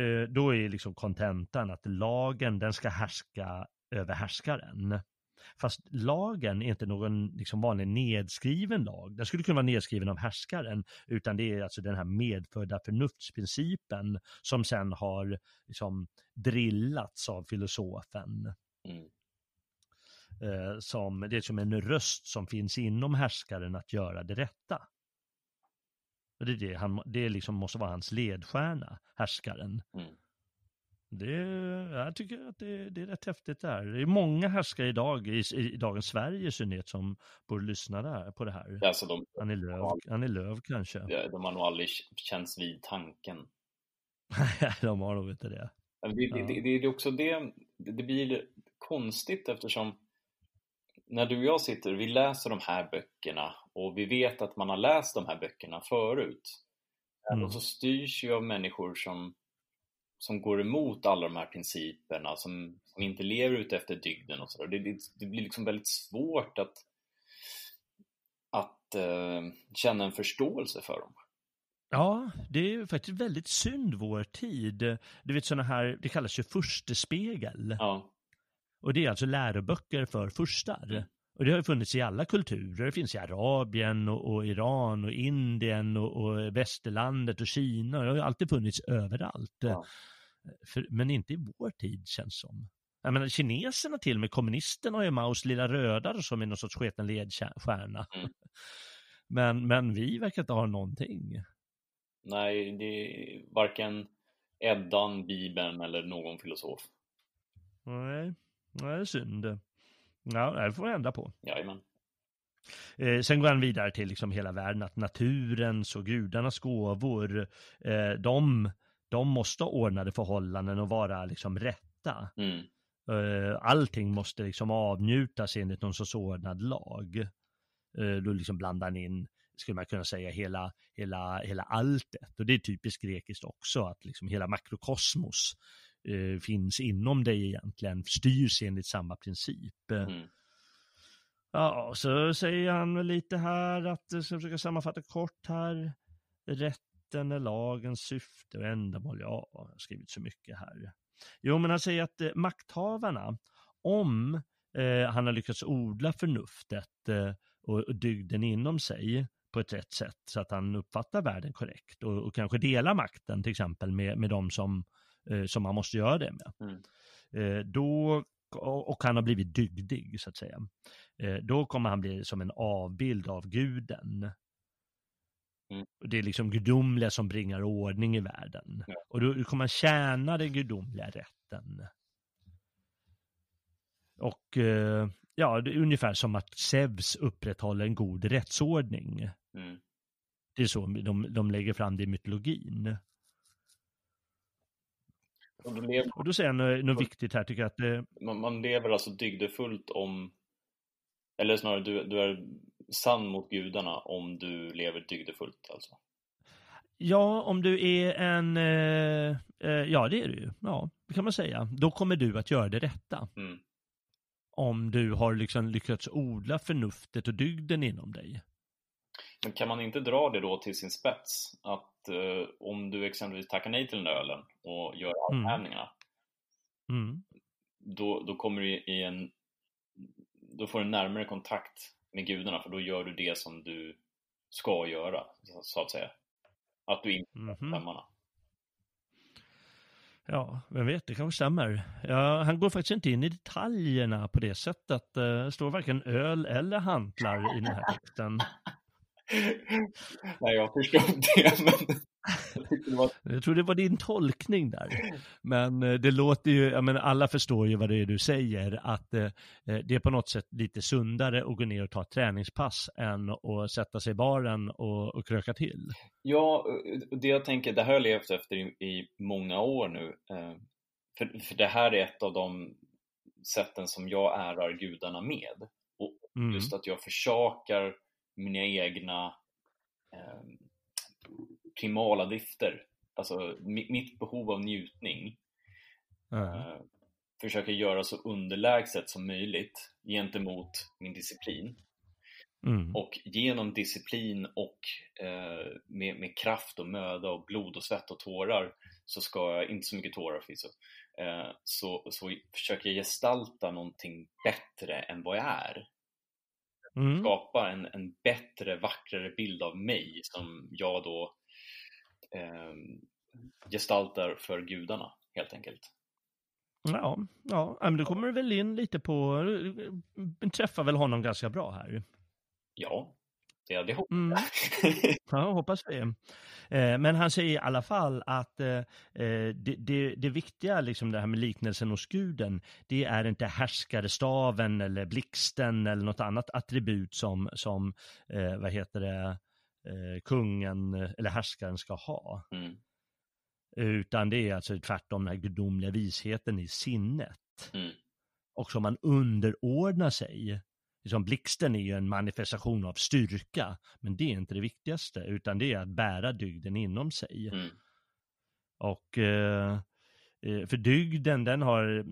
eh, då är liksom kontentan att lagen den ska härska över härskaren. Fast lagen är inte någon liksom vanlig nedskriven lag. Den skulle kunna vara nedskriven av härskaren, utan det är alltså den här medfödda förnuftsprincipen som sen har liksom drillats av filosofen. Mm. Eh, som, det är som en röst som finns inom härskaren att göra det rätta. Och det, är det, han, det liksom måste vara hans ledstjärna, härskaren. Mm. Det, jag tycker att det, det är rätt häftigt där. Det är många härskare idag, i, i dagens Sverige i synnerhet, som borde lyssna där, på det här. Alltså de, Annie Lööf, Annie Lööf kanske. de har nog aldrig känts vid tanken. De har nog inte det. Det, Ja. det, det, det är också det, det det blir konstigt eftersom när du och jag sitter, vi läser de här böckerna och vi vet att man har läst de här böckerna förut. Mm. Och så styrs ju av människor som, som går emot alla de här principerna, som, som inte lever ut efter dygden och sådär. Det, det, det blir liksom väldigt svårt att, att eh, känna en förståelse för dem. Ja, det är ju faktiskt väldigt synd vår tid. Du vet sådana här, det kallas ju förstespegel. Ja, Och det är alltså läroböcker för furstar. Och det har funnits i alla kulturer. Det finns i Arabien och, och Iran och Indien och, och västerlandet och Kina. Det har alltid funnits överallt. Ja. För, men inte i vår tid känns som. Jag menar kineserna till och med, kommunisterna har ju Maos lilla röda som är någon sorts sketen ledstjärna. Mm. Men, men vi verkar inte ha någonting. nej, det är varken Eddan, Bibeln eller någon filosof. Nej, nej det är synd. Ja, det får vi ändra på. Jajamän. Eh, sen går han vidare till liksom hela världen, att naturens och gudarnas gåvor, eh, de, de måste ha ordnade förhållanden och vara liksom rätta. Mm. Eh, allting måste liksom avnjutas enligt någon sorts ordnad lag. Eh, då liksom blandar han in, skulle man kunna säga, hela, hela, hela alltet. Och det är typiskt grekiskt också, att liksom hela makrokosmos eh, finns inom dig egentligen, styrs enligt samma princip. Eh, Mm. Ja, så säger han lite här att, jag ska försöka sammanfatta kort här, rätten är lagens syfte och ändamål. Ja, jag har skrivit så mycket här. Jo, men han säger att eh, makthavarna, om eh, han har lyckats odla förnuftet eh, och, och dygden inom sig på ett rätt sätt så att han uppfattar världen korrekt och, och kanske delar makten till exempel med, med de som, eh, som man måste göra det med. Mm. Eh, då, och han har blivit dygdig så att säga. Eh, då kommer han bli som en avbild av guden. Mm. Det är liksom gudomliga som bringar ordning i världen. Ja. Och då kommer han tjäna den gudomliga rätten. Och eh, ja, det är ungefär som att Zeus upprätthåller en god rättsordning. Mm. Det är så de, de lägger fram det i mytologin. Och då lever, Och då säger han något, viktigt här, tycker jag att eh, man, man lever alltså dygdefullt om, eller snarare du, du är sann mot gudarna om du lever dygdefullt alltså. Ja, om du är en, eh, eh, ja det är du ju, ja, det kan man säga. Då kommer du att göra det rätta. Mm. Om du har liksom lyckats odla förnuftet och dygden inom dig. Men kan man inte dra det då till sin spets? Att eh, om du exempelvis tackar nej till den där ölen och gör avhävningarna, Mm. Mm. då, då kommer du i en då får du närmare kontakt med gudarna för då gör du det som du ska göra, så att säga. Att du inte Mhm. stämmarna. Ja, vem vet, det kanske stämmer. Ja, han går faktiskt inte in i detaljerna på det sättet. Eh, Det står varken öl eller hantlar i den här texten. Nej, jag förstår det, men jag tyckte det var... Jag tror det var din tolkning där. Men eh, det låter ju, jag menar, alla förstår ju vad det är du säger, att eh, eh, det är på något sätt lite sundare att gå ner och ta ett träningspass än att sätta sig i baren och, och kröka till. Ja, det jag tänker, det här har jag levt efter i, i många år nu. För, för det här är ett av de sätten som jag ärar gudarna med. Och Mm. just att jag försakar mina egna eh, primala drifter. Alltså mi- mitt behov av njutning. Ja. Eh, försöker göra så underlägset som möjligt gentemot min disciplin. Mm. Och genom disciplin och eh, med, med kraft och möda och blod och svett och tårar så ska jag, inte så mycket tårar förvisso, eh, så, så försöker jag gestalta någonting bättre än vad jag är. Mm. Skapa en, en bättre, vackrare bild av mig som jag då eh, gestaltar för gudarna helt enkelt. Ja, ja, men då kommer du väl in lite på, träffar väl honom ganska bra här. Ja, det, det hoppas Mm. Ja, hoppas vi. Eh, Men han säger i alla fall att eh, eh, det, det, det viktiga, liksom det här med liknelsen hos guden, det är inte härskarestaven eller blixten eller något annat attribut som, som vad heter det, kungen eller härskaren ska ha. Mm, Utan det är alltså tvärtom den här gudomliga visheten i sinnet. mm, Och som man underordnar sig. Liksom blixten är ju en manifestation av styrka, men det är inte det viktigaste, utan det är att bära dygden inom sig. mm, Och eh, eh, för dygden, den har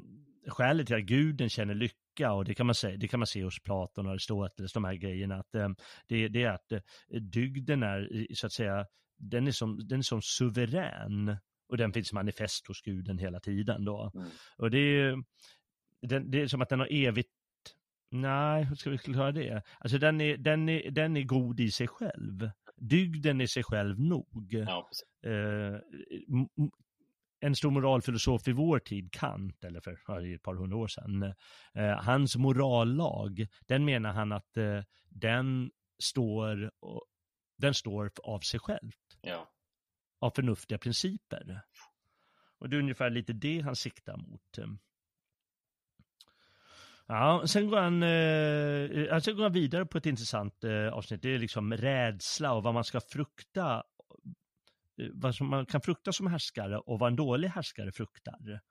skälet till att guden känner lycka och det kan man säga, det kan man se hos Platon och Aristoteles, de här grejerna, att eh, det, det är att eh, dygden är så att säga, den är som, den är som suverän och den finns manifest hos guden hela tiden då. mm. Och det är, den, det är som att den har evigt, nej, hur ska vi förklara det? Alltså den är, den, är, den är god i sig själv. Dygden är sig själv nog. Ja. Eh, en stor moralfilosof i vår tid, Kant, eller för ett par hundra år sedan, eh, hans morallag, den menar han att eh, den står, den står av sig själv Ja. av förnuftiga principer. Och det är ungefär lite det han siktar mot. Ja, sen går han, eh, eh, alltså går han vidare på ett intressant eh, avsnitt. Det är liksom rädsla och vad man ska frukta. Eh, vad som man kan frukta som härskare och vad en dålig härskare fruktar.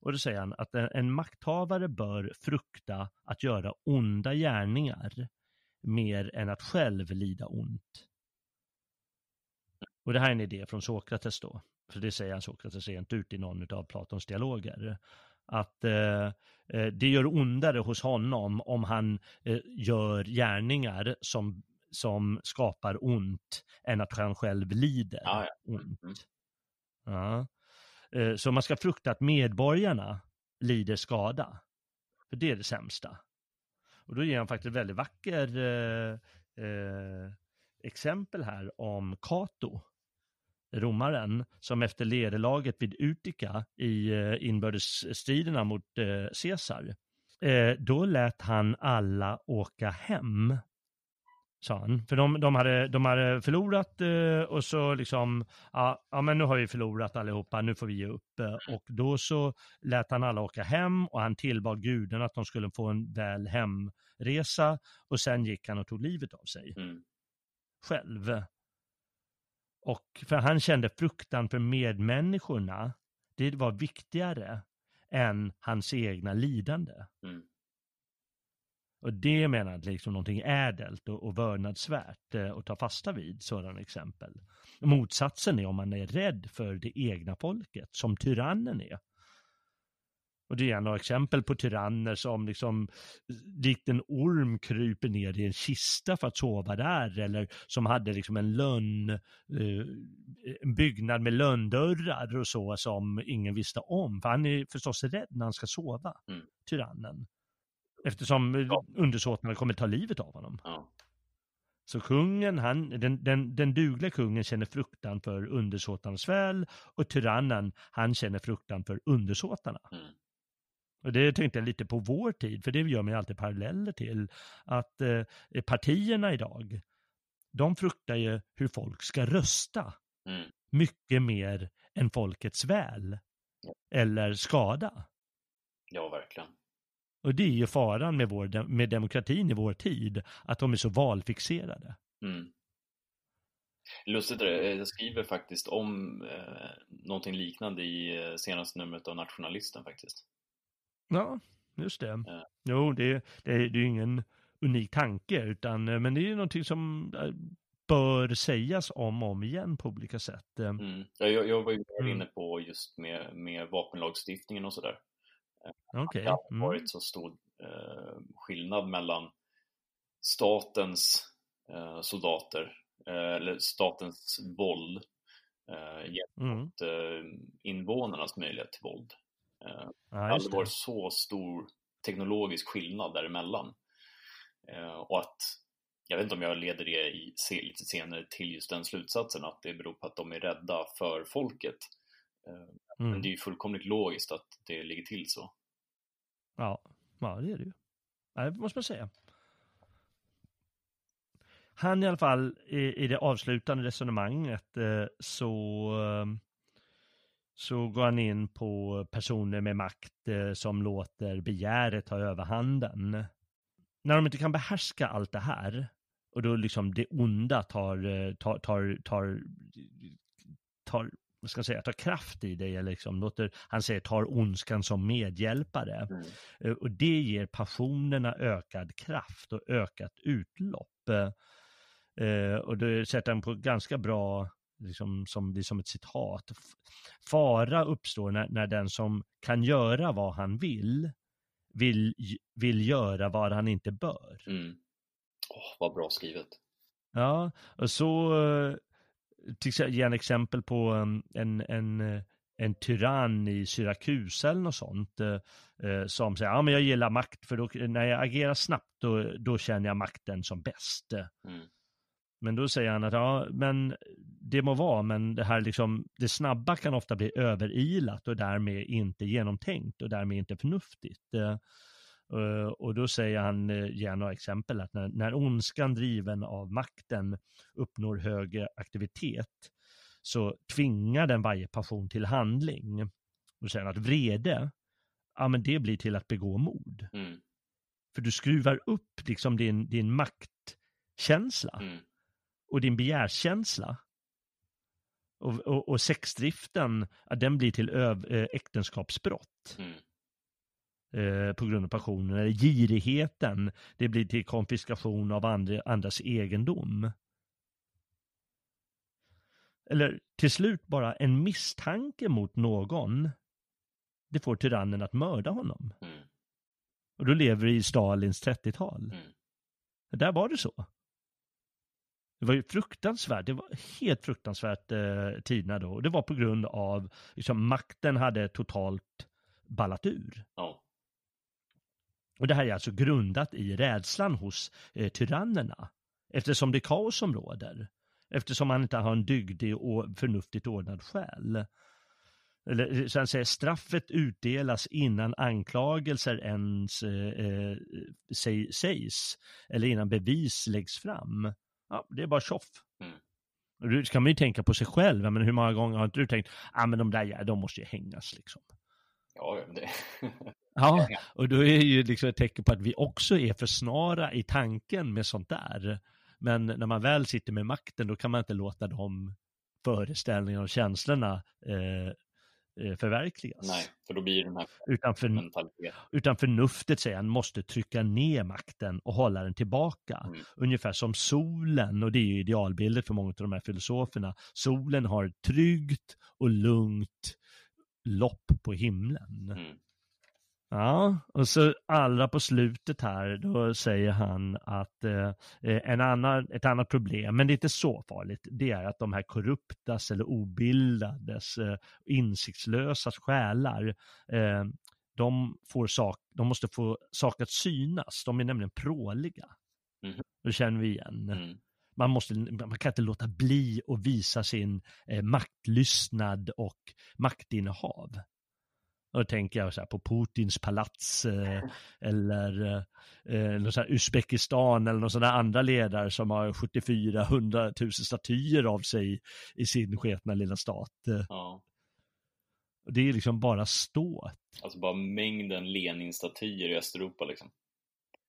Och då säger han att en, en makthavare bör frukta att göra onda gärningar mer än att själv lida ont. Och det här är en idé från Sokrates då, för det säger han Sokrates rent ut i någon av Platons dialoger. Att eh, eh, det gör ondare hos honom om han eh, gör gärningar som, som skapar ont än att han själv lider Ja, ja. ont. Mm. Ja. Eh, så man ska frukta att medborgarna lider skada. För det är det sämsta. Och då ger han faktiskt ett väldigt vacker eh, eh, exempel här om Cato, romaren, som efter nederlaget vid Utica i eh, inbördesstriderna mot eh, Caesar, eh, då lät han alla åka hem, sa han. För de, de, hade, de hade förlorat eh, och så liksom, ja, ja men nu har vi förlorat allihopa, nu får vi ge upp. Och då så lät han alla åka hem och han tillbad guden att de skulle få en väl hemresa och sen gick han och tog livet av sig Mm. själv. Och för han kände fruktan för medmänniskorna, det var viktigare än hans egna lidande. Mm. Och det menar han liksom någonting ädelt och, och vördnadsvärt eh, att ta fasta vid, sådana exempel. Motsatsen är om man är rädd för det egna folket, som tyrannen är. Och det är några exempel på tyranner som liksom likt en orm kryper ner i en kista för att sova där eller som hade liksom en lönn, eh, en byggnad med lönndörrar och så som ingen visste om. För han är förstås rädd när han ska sova, Mm. tyrannen. Eftersom Ja. undersåtarna kommer ta livet av honom. Ja. Så kungen, han, den, den, den dugliga kungen känner fruktan för undersåtarnas väl och tyrannen, han känner fruktan för undersåtarna. Mm. Och det tänkte jag lite på vår tid, för det gör man ju alltid paralleller till. Att eh, partierna idag, de fruktar ju hur folk ska rösta Mm. mycket mer än folkets väl Ja. eller skada. ja, verkligen. Och det är ju faran med, vår, med demokratin i vår tid, att de är så valfixerade. Mm. Lustigt är det, jag skriver faktiskt om eh, någonting liknande i eh, senaste numret av Nationalisten faktiskt. Ja, just det. Ja. Jo, det, det, är- det är ju ingen unik tanke, utan, eh, men det är ju någonting som eh, bör sägas om och om igen på olika sätt. Eh, Mm. Ja, Jag, jag var ju Mm. inne på just med, med vapenlagstiftningen och sådär. Okej. Det har Mm. varit så stor eh, skillnad mellan statens eh, soldater, eh, eller statens våld gentemot Mm. eh, invånarnas möjlighet till våld. Eh, Ja, det har aldrig varit så stor teknologisk skillnad däremellan. Eh, och att, jag vet inte om jag leder det i, lite senare till just den slutsatsen att det beror på att de är rädda för folket. Eh, Men Mm. det är ju fullkomligt logiskt att det ligger till så. Ja, ja, det är det ju. Ja, det måste man säga. Han i alla fall, i, i det avslutande resonemanget eh, så, så går han in på personer med makt eh, som låter begäret ta överhanden. När de inte kan behärska allt det här och då liksom det onda tar, eh, tar, tar, tar, tar vad ska jag säga, tar kraft i dig, eller liksom låter, han säger tar ondskan som medhjälpare. Mm. Eh, Och det ger passionerna ökad kraft och ökat utlopp. Eh, Och det sätter han på ganska bra, liksom, som, är som ett citat. Fara uppstår när, när den som kan göra vad han vill, vill, vill göra vad han inte bör. Mm. Åh, vad bra skrivet. Ja, och så eh, till exempel, ge en exempel på um, en, en, eh, en tyrann i Syrakusa eller något sånt eh, som säger, ja men jag gillar makt för då, när jag agerar snabbt då, då känner jag makten som bäst. Mm. Men då säger han att ja, men det må vara, men det här liksom, det snabba kan ofta bli överilat och därmed inte genomtänkt och därmed inte förnuftigt. Eh, eh, Och då säger han, eh, ger några exempel, att när, när ondskan driven av makten uppnår högre aktivitet så tvingar den varje passion till handling. Och han att vrede, ja men det blir till att begå mord. Mm. För du skruvar upp liksom din, din maktkänsla Mm. och din begärskänsla. Och, och, och sexdriften, den blir till öv, eh, äktenskapsbrott Mm. eh, på grund av passionen. Eller girigheten, det blir till konfiskation av andra, andras egendom. Eller till slut bara en misstanke mot någon, det får tyrannen att mörda honom. Mm. Och då lever vi i Stalins 30-tal. Mm. Där var det så. Det var ju fruktansvärt, det var helt fruktansvärt eh, tiderna då. Och det var på grund av, liksom makten hade totalt ballat ur. Ja. Och det här är alltså grundat i rädslan hos eh, tyrannerna. Eftersom det är kaos som råder. Eftersom man inte har en dygdig och förnuftigt ordnad själ. Eller så han säger, straffet utdelas innan anklagelser ens eh, eh, säg, sägs. Eller innan bevis läggs fram. Ja, det är bara tjoff. Mm. Då ska man ju tänka på sig själv. Men hur många gånger har inte du tänkt, ja ah, men de där de måste ju hängas liksom. Ja, det. Ja, och då är ju liksom ett tecken på att vi också är för snara i tanken med sånt där. Men när man väl sitter med makten då kan man inte låta de föreställningarna och känslorna eh, förverkligas. Nej, för då blir den här Utan, för, utan förnuftet säger han måste trycka ner makten och hålla den tillbaka. Mm. Ungefär som solen, och det är ju idealbildet för många av de här filosoferna. Solen har ett tryggt och lugnt lopp på himlen. Mm. Ja, och så allra på slutet här, då säger han att eh, en annan, ett annat problem, men det är inte så farligt, det är att de här korruptas eller obildades, eh, insiktslösa själar, eh, de, får sak, de måste få sak att synas, de är nämligen pråliga. Mhm. Det känner vi igen. Mm. Man, måste, man kan inte låta bli att visa sin eh, maktlystnad och maktinnehav. Och då tänker jag så på Putins palats eh, eller eh, här Uzbekistan eller någon sån där andra ledare som har 74-100 000 statyer av sig i sin sketna lilla stat. Eh, Ja. och det är liksom bara ståt. Alltså bara mängden Lenin-statyer i Östeuropa liksom.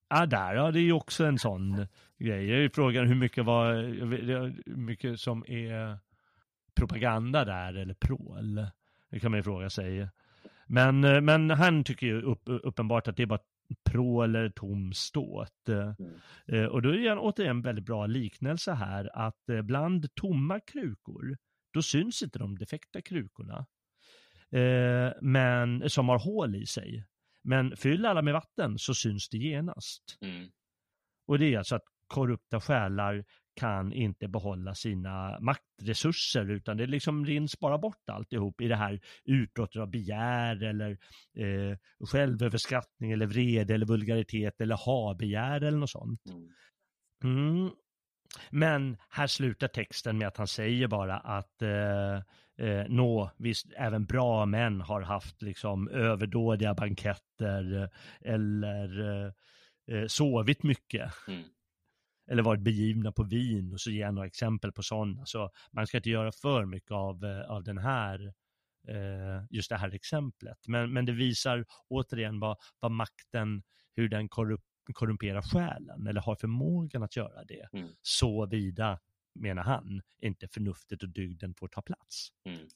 Ja, där, ja, det är ju också en sån grej. Jag är ju frågan hur mycket, var, hur mycket som är propaganda där eller prål. Det kan man ju fråga sig. Men, eh, men han tycker ju upp, uppenbart att det är bara prål eller tom ståt. Mm. Eh, Och då är det en- återigen en väldigt bra liknelse här att eh, bland tomma krukor, då syns inte de defekta krukorna. Eh, men, som har hål i sig. Men fyll alla med vatten så syns det genast. Mm. Och det är alltså att korrupta själar kan inte behålla sina maktresurser utan det liksom rinns bara bort alltihop i det här utbrottet av begär eller eh, självöverskattning eller vrede eller vulgaritet eller ha-begär eller något sånt. Mm. Mm. Men här slutar texten med att han säger bara att eh, eh, nå, visst, även bra män har haft liksom överdådiga banketter eller eh, eh, sovit mycket. Mm. Eller varit begivna på vin och så ger han några exempel på sådana. Så man ska inte göra för mycket av, eh, av den här, eh, just det här exemplet. Men, men det visar återigen vad, vad makten, hur den korrup korrumperar själen eller har förmågan att göra det. Mm. Så vida, menar han, inte förnuftet och dygden får ta plats. Mm.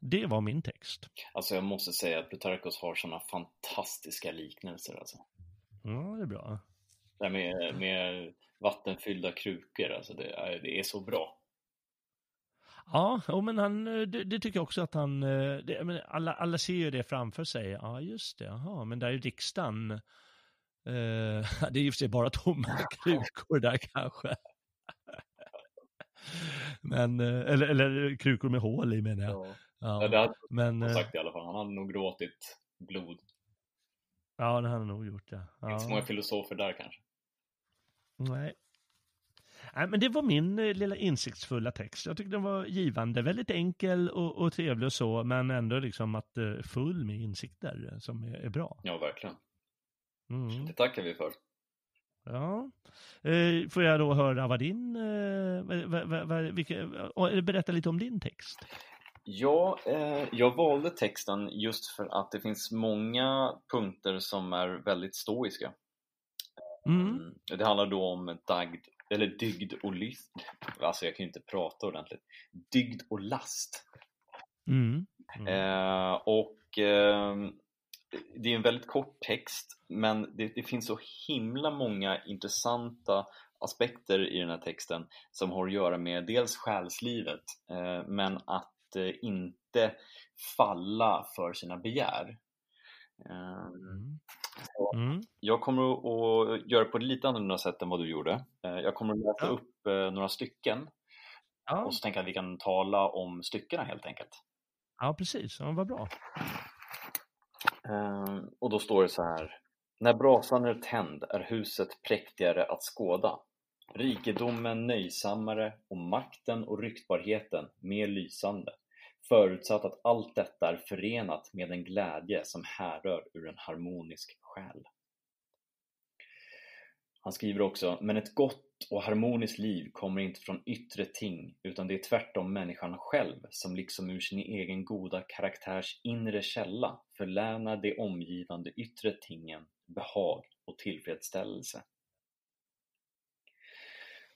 Det var min text. Alltså jag måste säga att Plutarkos har sådana fantastiska liknelser alltså. Ja, det är bra. Här med, med vattenfyllda krukor, alltså det är, det är så bra. Ja, men han, eh, det, det tycker jag också att han, eh, det, alla, alla ser ju det framför sig. Ja, just det, jaha, men där är riksdagen. Eh, det är ju för sig bara tomma krukor där kanske. Men, eh, eller, eller krukor med hål i menar jag. Ja. Ja, Ja, det hade men, han sagt i alla fall. Han hade nog gråtit blod. ja, det hade han nog gjort, ja. Inte så ja. många filosofer där kanske. Nej. Nej, men det var min eh, lilla insiktsfulla text. Jag tyckte den var givande, väldigt enkel och, och trevlig och så, men ändå liksom att eh, full med insikter eh, som är, är bra. Ja, verkligen. Mm. Det tackar vi för. Ja. Eh, får jag då höra vad din, eh, vad, vad, vad, vilka, berätta lite om din text. Ja, eh, jag valde texten just för att det finns många punkter som är väldigt stoiska. Mm. Mm. Det handlar då om dagd, eller dygd och lyft. Alltså jag kan ju inte prata ordentligt. Dygd och last. Mm. Mm. Eh, och ehm, det är en väldigt kort text men det, det finns så himla många intressanta aspekter i den här texten som har att göra med dels själslivet eh, men att eh, inte falla för sina begär. Eh, Mm. Mm. jag kommer att att göra på ett lite annorlunda sätt än vad du gjorde. Eh, Jag kommer att läsa Ja. upp eh, några stycken Ja. och så tänker jag att vi kan tala om styckena helt enkelt. ja, precis. Ja, vad bra. Ehm, och då står det så här. När brasan är tänd är huset präktigare att skåda. Rikedomen nöjsammare och makten och ryktbarheten mer lysande. Förutsatt att allt detta är förenat med en glädje som härrör ur en harmonisk själ. Han skriver också, men ett gott och harmoniskt liv kommer inte från yttre ting, utan det är tvärtom människan själv som liksom ur sin egen goda karaktärs inre källa förlänar de omgivande yttre tingen behag och tillfredsställelse.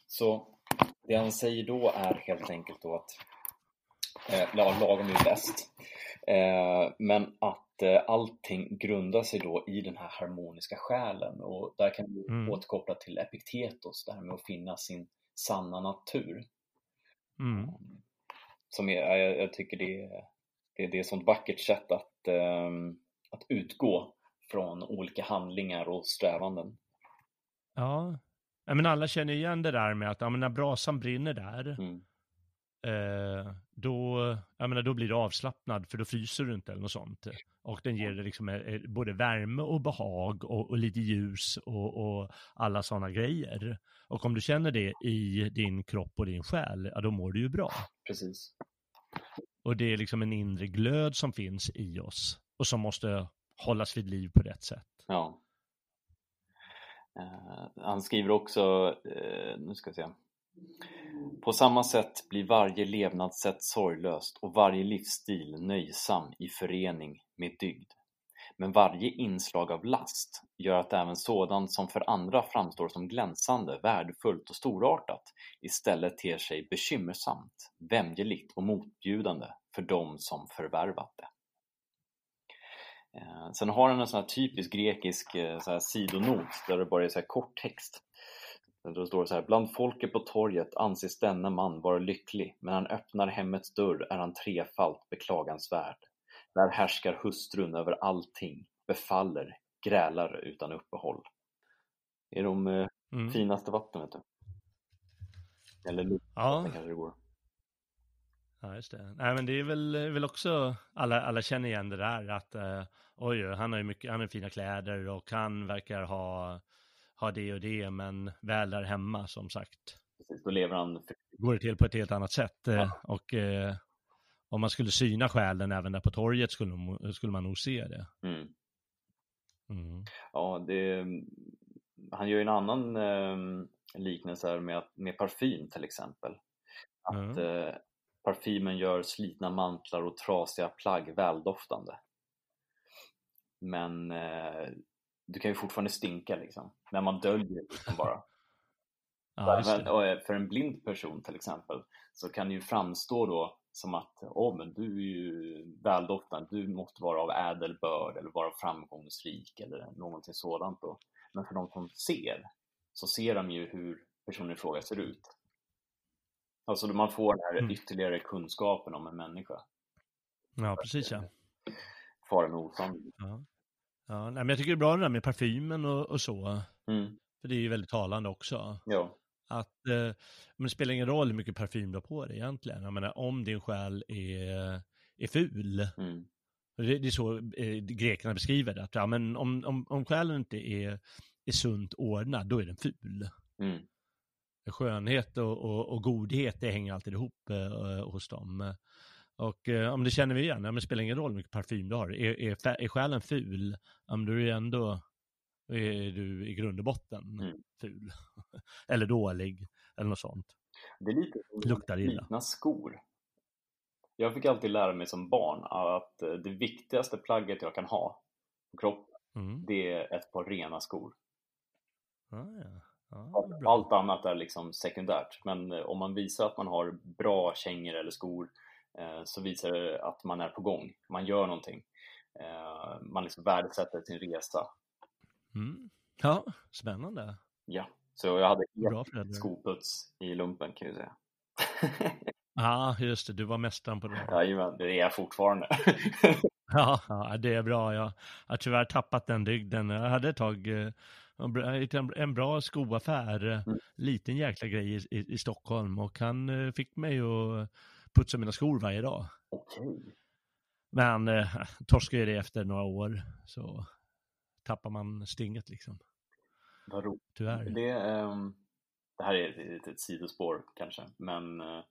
Så det han säger då är helt enkelt då att eh, lagom är bäst. Eh, men att eh, allting grundar sig då i den här harmoniska själen och där kan vi Mm. återkoppla till Epiktetos, det här med att finna sin sanna natur. Mm. Som är, jag, jag tycker det är, det, det är ett sånt vackert sätt att, ehm, att utgå från olika handlingar och strävanden. Ja, men alla känner igen det där med att ja, men när brasan brinner där, Mm. eh, då, jag menar, då blir du avslappnad för då fryser du inte eller något sånt. Och den ger dig liksom eh, eh, både värme och behag och, och lite ljus och, och alla sådana grejer. Och om du känner det i din kropp och din själ, ja då mår du ju bra. Precis. Och det är liksom en inre glöd som finns i oss och som måste hållas vid liv på rätt sätt. Ja. Eh, han skriver också, eh, nu ska vi se. På samma sätt blir varje levnadssätt sorglöst och varje livsstil nöjsam i förening med dygd. Men varje inslag av last gör att även sådant som för andra framstår som glänsande, värdefullt och storartat istället ter sig bekymmersamt, vämjeligt och motbjudande för dem som förvärvat det. Eh, sen har han en sån här typisk grekisk eh, så här sidonot där det bara är så här kort text. Då står det så här, bland folket på torget anses denna man vara lycklig, men han öppnar hemmets dörr är han trefalt beklagansvärd. Där härskar hustrun över allting, befaller, grälar utan uppehåll. Det är de eh, Mm. finaste vatten, vet du. Eller luftvatten Ja. kanske det går. Ja, just det. Nej, men det är väl, är väl också, alla, alla känner igen det där att eh, oj, han har ju mycket, han har fina kläder och han verkar ha, ha det och det, men väl där hemma som sagt Precis, då lever han går det till på ett helt annat sätt. eh, Ja. Och eh, om man skulle syna själen även där på torget skulle, skulle man nog se det. mm. Mm. Ja, det, han gör ju en annan eh, liknelse här med, med parfym till exempel. Att eh, parfymen gör slitna mantlar och trasiga plagg väldoftande. Men eh, du kan ju fortfarande stinka liksom, men man döljer liksom bara. Ja, och, eh, för en blind person till exempel så kan det ju framstå då som att åh, men du är ju väldoftande, du måste vara av ädel börd eller vara framgångsrik eller någonting sådant då. Men för de som ser så ser de ju hur personen i fråga ser ut. Alltså man får den här Mm. ytterligare kunskapen om en människa. Ja, precis ja. Fara med osanning. ja. Ja nej, men jag tycker det är bra det där med parfymen och, och så. Mm. För det är ju väldigt talande också. Ja. Att, eh, men det spelar ingen roll hur mycket parfym du har på dig egentligen. Jag menar, om din själ är, är ful. Mm. Det, det är så eh, grekerna beskriver det. Att, ja, men om, om, om själen inte är, är sunt ordnad, då är den ful. Mm. Skönhet och, och, och godhet, det hänger alltid ihop eh, hos dem. Och eh, om det känner vi igen, ja, men det spelar ingen roll hur mycket parfym du har. Är, är, är själen ful, ja, men då är du ändå är du i grund och botten Mm. ful. eller dålig, eller något sånt. Det är lite Luktar illa. slitna skor. Jag fick alltid lära mig som barn att eh, det viktigaste plagget jag kan ha på kroppen, Mm. det är ett par rena skor. Ja, ja. Bra. Allt annat är liksom sekundärt, men eh, om man visar att man har bra kängor eller skor så visar det att man är på gång, man gör någonting. Eh, Man liksom värdesätter sin resa. Mm. Ja, spännande. Ja, så jag hade föräldrar. skoputs i lumpen kan jag säga. Ja, just det. Du var mästaren på det. Jajamän, det är jag fortfarande. Ja, ja, det är bra. Jag har tyvärr tappat den dygden. Jag hade ett tag eh, en bra- skoaffär, eh, Mm. liten jäkla grej i, i, i Stockholm och han eh, fick mig att putsa mina skor varje dag. Okej. Men eh, torskade det efter några år så tappar man stinget liksom. Vad roligt. Tyvärr. Det, ehm, det här är ett, ett, sidospår kanske, men eh,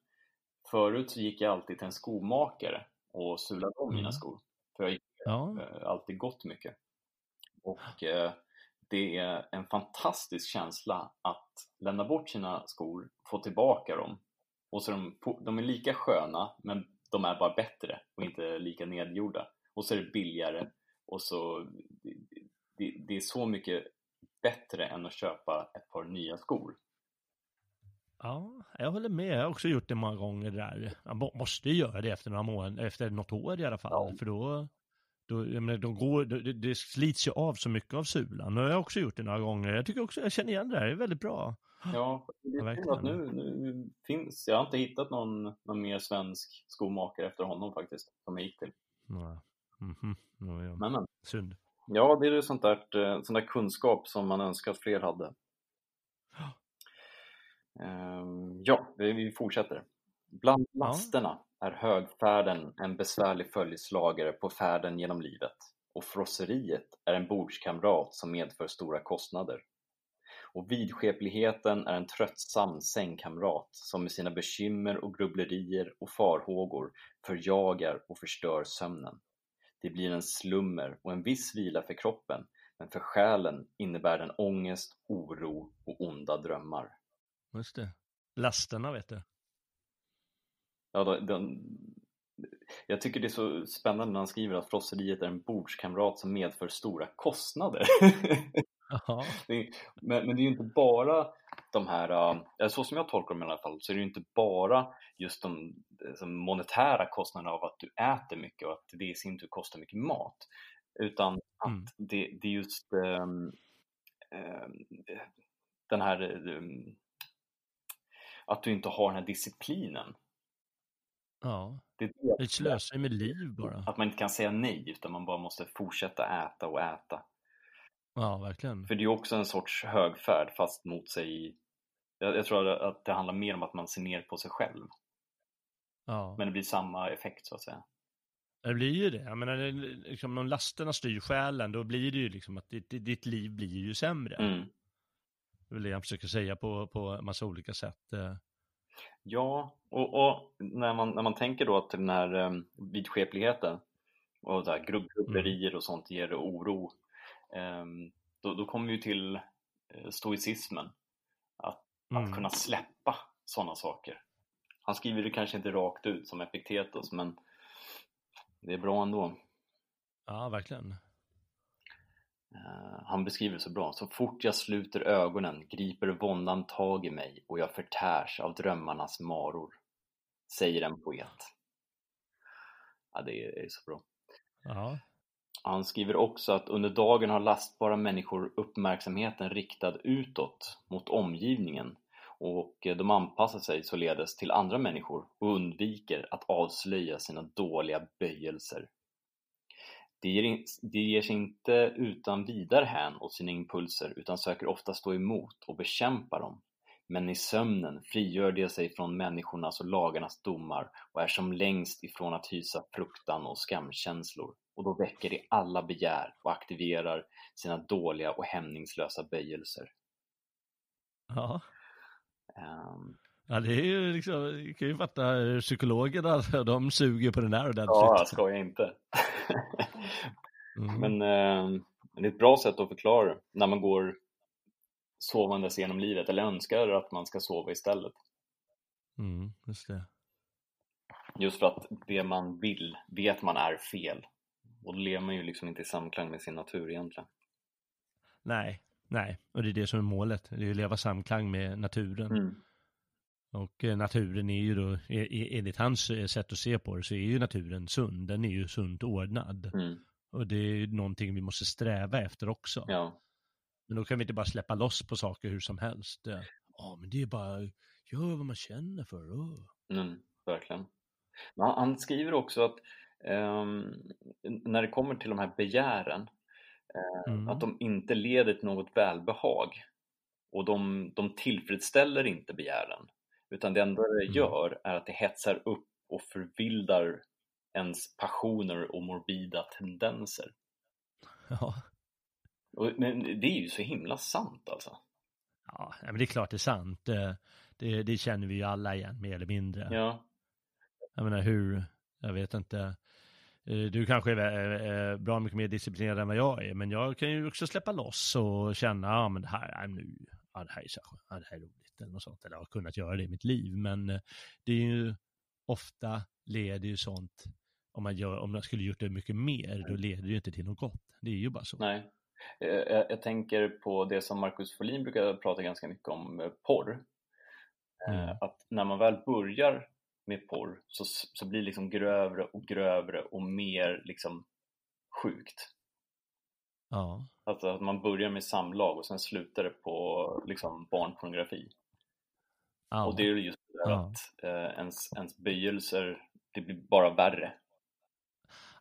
förut så gick jag alltid till en skomakare och sulade om mina Mm. skor. För jag gick Ja, eh, alltid gått mycket. Och eh, det är en fantastisk känsla att lämna bort sina skor, få tillbaka dem. Och så är de, de är lika sköna, men de är bara bättre och inte lika nedgjorda. Och så är det billigare och så det, det, är så mycket bättre än att köpa ett par nya skor. ja, jag håller med. Jag har också gjort det många gånger där. Man må- måste ju göra det efter några månader, efter något år i alla fall. Ja. För då, då jag menar, de går, det, det slits ju av så mycket av sulan. Och jag har också gjort det några gånger. Jag tycker också, jag känner igen det här. Det är väldigt bra. Ja, det Ja, är att nu, nu finns, jag har inte hittat någon, någon mer svensk skomakare efter honom faktiskt, som jag gick till. Ja. Mhm. Ja, ja. Men, men. Synd. Ja, det är ju sånt där, eh, sån där kunskap som man önskar att fler hade. Ehm, Ja, vi fortsätter. Bland Ja. lasterna är högfärden en besvärlig följeslagare på färden genom livet och frosseriet är en bordskamrat som medför stora kostnader. Och vidskepligheten är en tröttsam sängkamrat som med sina bekymmer och grubblerier och farhågor förjagar och förstör sömnen. Det blir en slummer och en viss vila för kroppen, men för själen innebär den ångest, oro och onda drömmar. Just det. Lasterna vet du. Ja, då- den, jag tycker det är så spännande när han skriver att frosseriet är en bordskamrat som medför stora kostnader. Är- men, men det är ju inte bara de här, äh, så som jag tolkar dem i alla fall, så är det ju inte bara just de alltså, monetära kostnaderna av att du äter mycket och att det i sin tur kostar mycket mat. Utan att Mm. det, det är just ehm, ehm, den här ehm, att du inte har den här disciplinen. ja. Det Ett slöseri med liv bara. Att man inte kan säga nej utan man bara måste fortsätta äta och äta. Ja, verkligen. För det är ju också en sorts högfärd fast mot sig. Jag, jag tror att det handlar mer om att man ser ner på sig själv. Ja. Men det blir samma effekt så att säga. Det blir ju det. Jag menar, det liksom, om lasterna styr själen, då blir det ju liksom att ditt, ditt liv blir ju sämre. Mm. Det är det jag försöker säga på, på massa olika sätt. eh. Ja, och, och när, man, när man tänker då att den här um, vidskepligheten och så här grubblerier och sånt ger oro. Ehm, då, då kommer vi till eh, stoicismen. Att, Mm. att kunna släppa sådana saker. Han skriver det kanske inte rakt ut som Epiktetos men det är bra ändå. Ja, verkligen. Eh, han beskriver det så bra. Så fort jag sluter ögonen griper våndan tag i mig och jag förtärs av drömmarnas maror. Säger en poet. Ja, det är, det är så bra. Ja. Han skriver också att under dagen har lastbara människor uppmärksamheten riktad utåt mot omgivningen och de anpassar sig således till andra människor och undviker att avslöja sina dåliga böjelser. De ger, ger sig inte utan vidare hän åt sina impulser utan söker ofta stå emot och bekämpa dem. Men i sömnen frigör de sig från människornas och lagarnas domar och är som längst ifrån att hysa fruktan och skamkänslor. Och då väcker de alla begär och aktiverar sina dåliga och hämningslösa böjelser. Ja. Ehm, Ja, det är ju liksom, du kan ju fatta psykologerna, de suger på den där ja, ordentligt. jag skojar inte. Mm. Men ehm, det är ett bra sätt att förklara när man går sovandes genom livet eller önskar att man ska sova istället. Mm, just det. Just för att det man vill vet man är fel. Och då lever man ju liksom inte i samklang med sin natur egentligen. Nej, nej, och det är det som är målet. Det är ju att leva samklang med naturen. Mm. Och eh, naturen är ju då, e- e- enligt hans eh, sätt att se på det, så är ju naturen sund. Den är ju sunt ordnad. Mm. Och det är ju någonting vi måste sträva efter också. Ja. Men då kan vi inte bara släppa loss på saker hur som helst. Eh, Ja, men det är bara, gör vad man känner för. åh." Mm, verkligen. Men han, skriver också att ehm, när det kommer till de här begären, eh, Mm. att de inte leder till något välbehag. Och de, de tillfredsställer inte begären. Utan det enda det Mm. gör är att det hetsar upp och förvildar ens passioner och morbida tendenser. Ja. Men det är ju så himla sant alltså. Ja, men det är klart det är sant. Eh, Det, det känner vi ju alla igen, mer eller mindre. Ja, Jag menar hur, jag vet inte. Eh, Du kanske är eh, bra mycket mer disciplinerad än vad jag är, men jag kan ju också släppa loss och känna, ja men det här, nu, ja, det här är så, ja, det här är roligt eller något sånt, eller jag har kunnat göra det i mitt liv, men det är ju ofta leder ju sånt, om man, gör, om man skulle gjort det mycket mer, då leder det ju inte till något gott. Det är ju bara så. nej. Eh, Jag, jag tänker på det som Marcus Folin brukar prata ganska mycket om, porr. Eh, Mm. Att när man väl börjar med porr så, så blir det liksom grövre och grövre och mer liksom sjukt. Ja, Alltså att man börjar med samlag och sen slutar det på liksom barnpornografi. ja. Och det är just det Ja. att eh, ens, ens böjelser, det blir bara värre.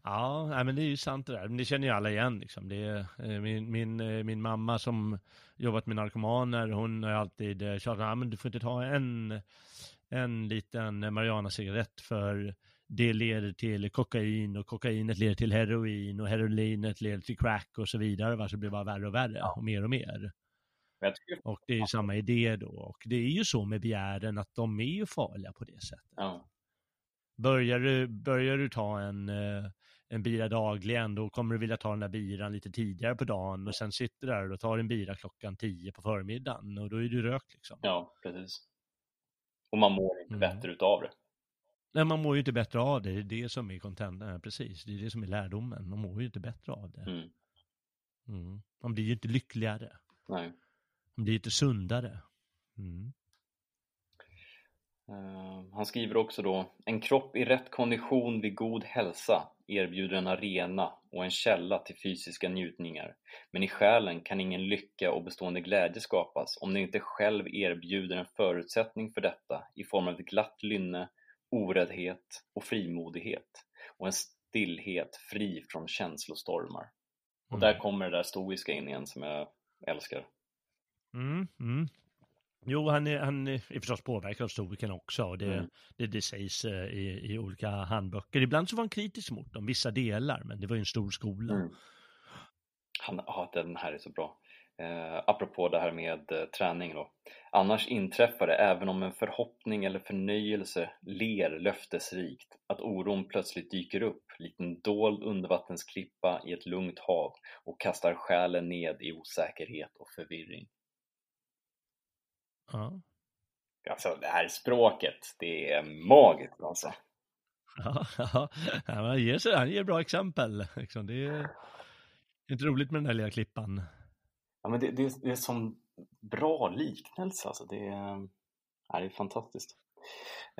Ja, men det är ju sant det där. Men det känner ju alla igen. Liksom. Det är, eh, min, min, eh, min mamma som jobbat med narkomaner, hon har alltid tjatat, ja, men du får inte ta en, en liten Mariana-cigarett för det leder till kokain och kokainet leder till heroin och heroinet leder till crack och så vidare. Va? Så det blir bara värre och värre och mer och mer. Och det är samma idé då. Och det är ju så med begären att de är ju farliga på det sättet. Ja. Börjar du, börjar du ta en, eh, en bira dagligen, då kommer du vilja ta den där biran lite tidigare på dagen och sen sitter du där och tar en bira klockan tio på förmiddagen och då är du rökt liksom. Ja, precis. Och man mår inte mm. bättre utav det. Nej, man mår ju inte bättre av det. Det är det som är contentan, precis. Det är det som är lärdomen. Man mår ju inte bättre av det. Mm. Mm. Man blir ju inte lyckligare. Nej. Man blir inte sundare. Mm. Uh, han skriver också då, en kropp i rätt kondition vid god hälsa erbjuder en arena och en källa till fysiska njutningar. Men i själen kan ingen lycka och bestående glädje skapas om den inte själv erbjuder en förutsättning för detta i form av ett glatt lynne, oräddhet och frimodighet och en stillhet fri från känslostormar. Mm. Och där kommer det där stoiska in igen som jag älskar. Mm, mm. Jo, han är, han är förstås påverkad av stoikerna också. Och det, Mm. det, det sägs eh, i, i olika handböcker. Ibland så var han kritisk mot dem, vissa delar, men det var ju en stor skola. Mm. Han, ja, den här är så bra. Eh, apropå det här med eh, träning då. Annars inträffar det, även om en förhoppning eller förnöjelse ler löftesrikt, att oron plötsligt dyker upp, likt en dold undervattensklippa i ett lugnt hav och kastar själen ned i osäkerhet och förvirring. Ja. Alltså det här språket, det är magiskt alltså. Ja, ja. Han, ger sig, han ger bra exempel. Liksom. Det är inte roligt med den här lilla klippan. Ja, men det, det, det är som bra liknelse alltså. Det är, ja, det är fantastiskt.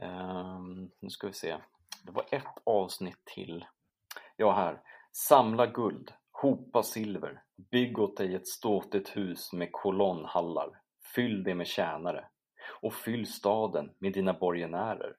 Um, nu ska vi se. Det var ett avsnitt till. Ja, här. Samla guld, hopa silver, bygg åt dig ett ståtligt hus med kolonnhallar, fyll det med tjänare och fyll staden med dina borgenärer.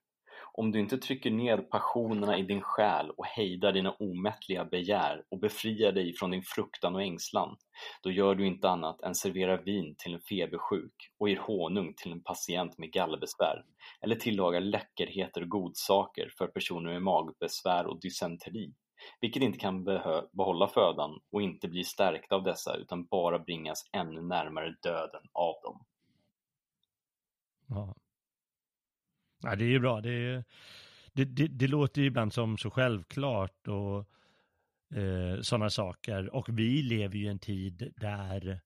Om du inte trycker ned passionerna i din själ och hejdar dina omättliga begär och befriar dig från din fruktan och ängslan, då gör du inte annat än serverar vin till en febersjuk och ger honung till en patient med gallbesvär, eller tillagar läckerheter och godsaker för personer med magbesvär och dysenteri, vilket inte kan behålla födan och inte bli stärkta av dessa utan bara bringas ännu närmare döden av dem. Ja. Ja, det är ju bra. Det, det, det, det låter ju ibland som så självklart och eh, sådana saker. Och vi lever ju i en tid där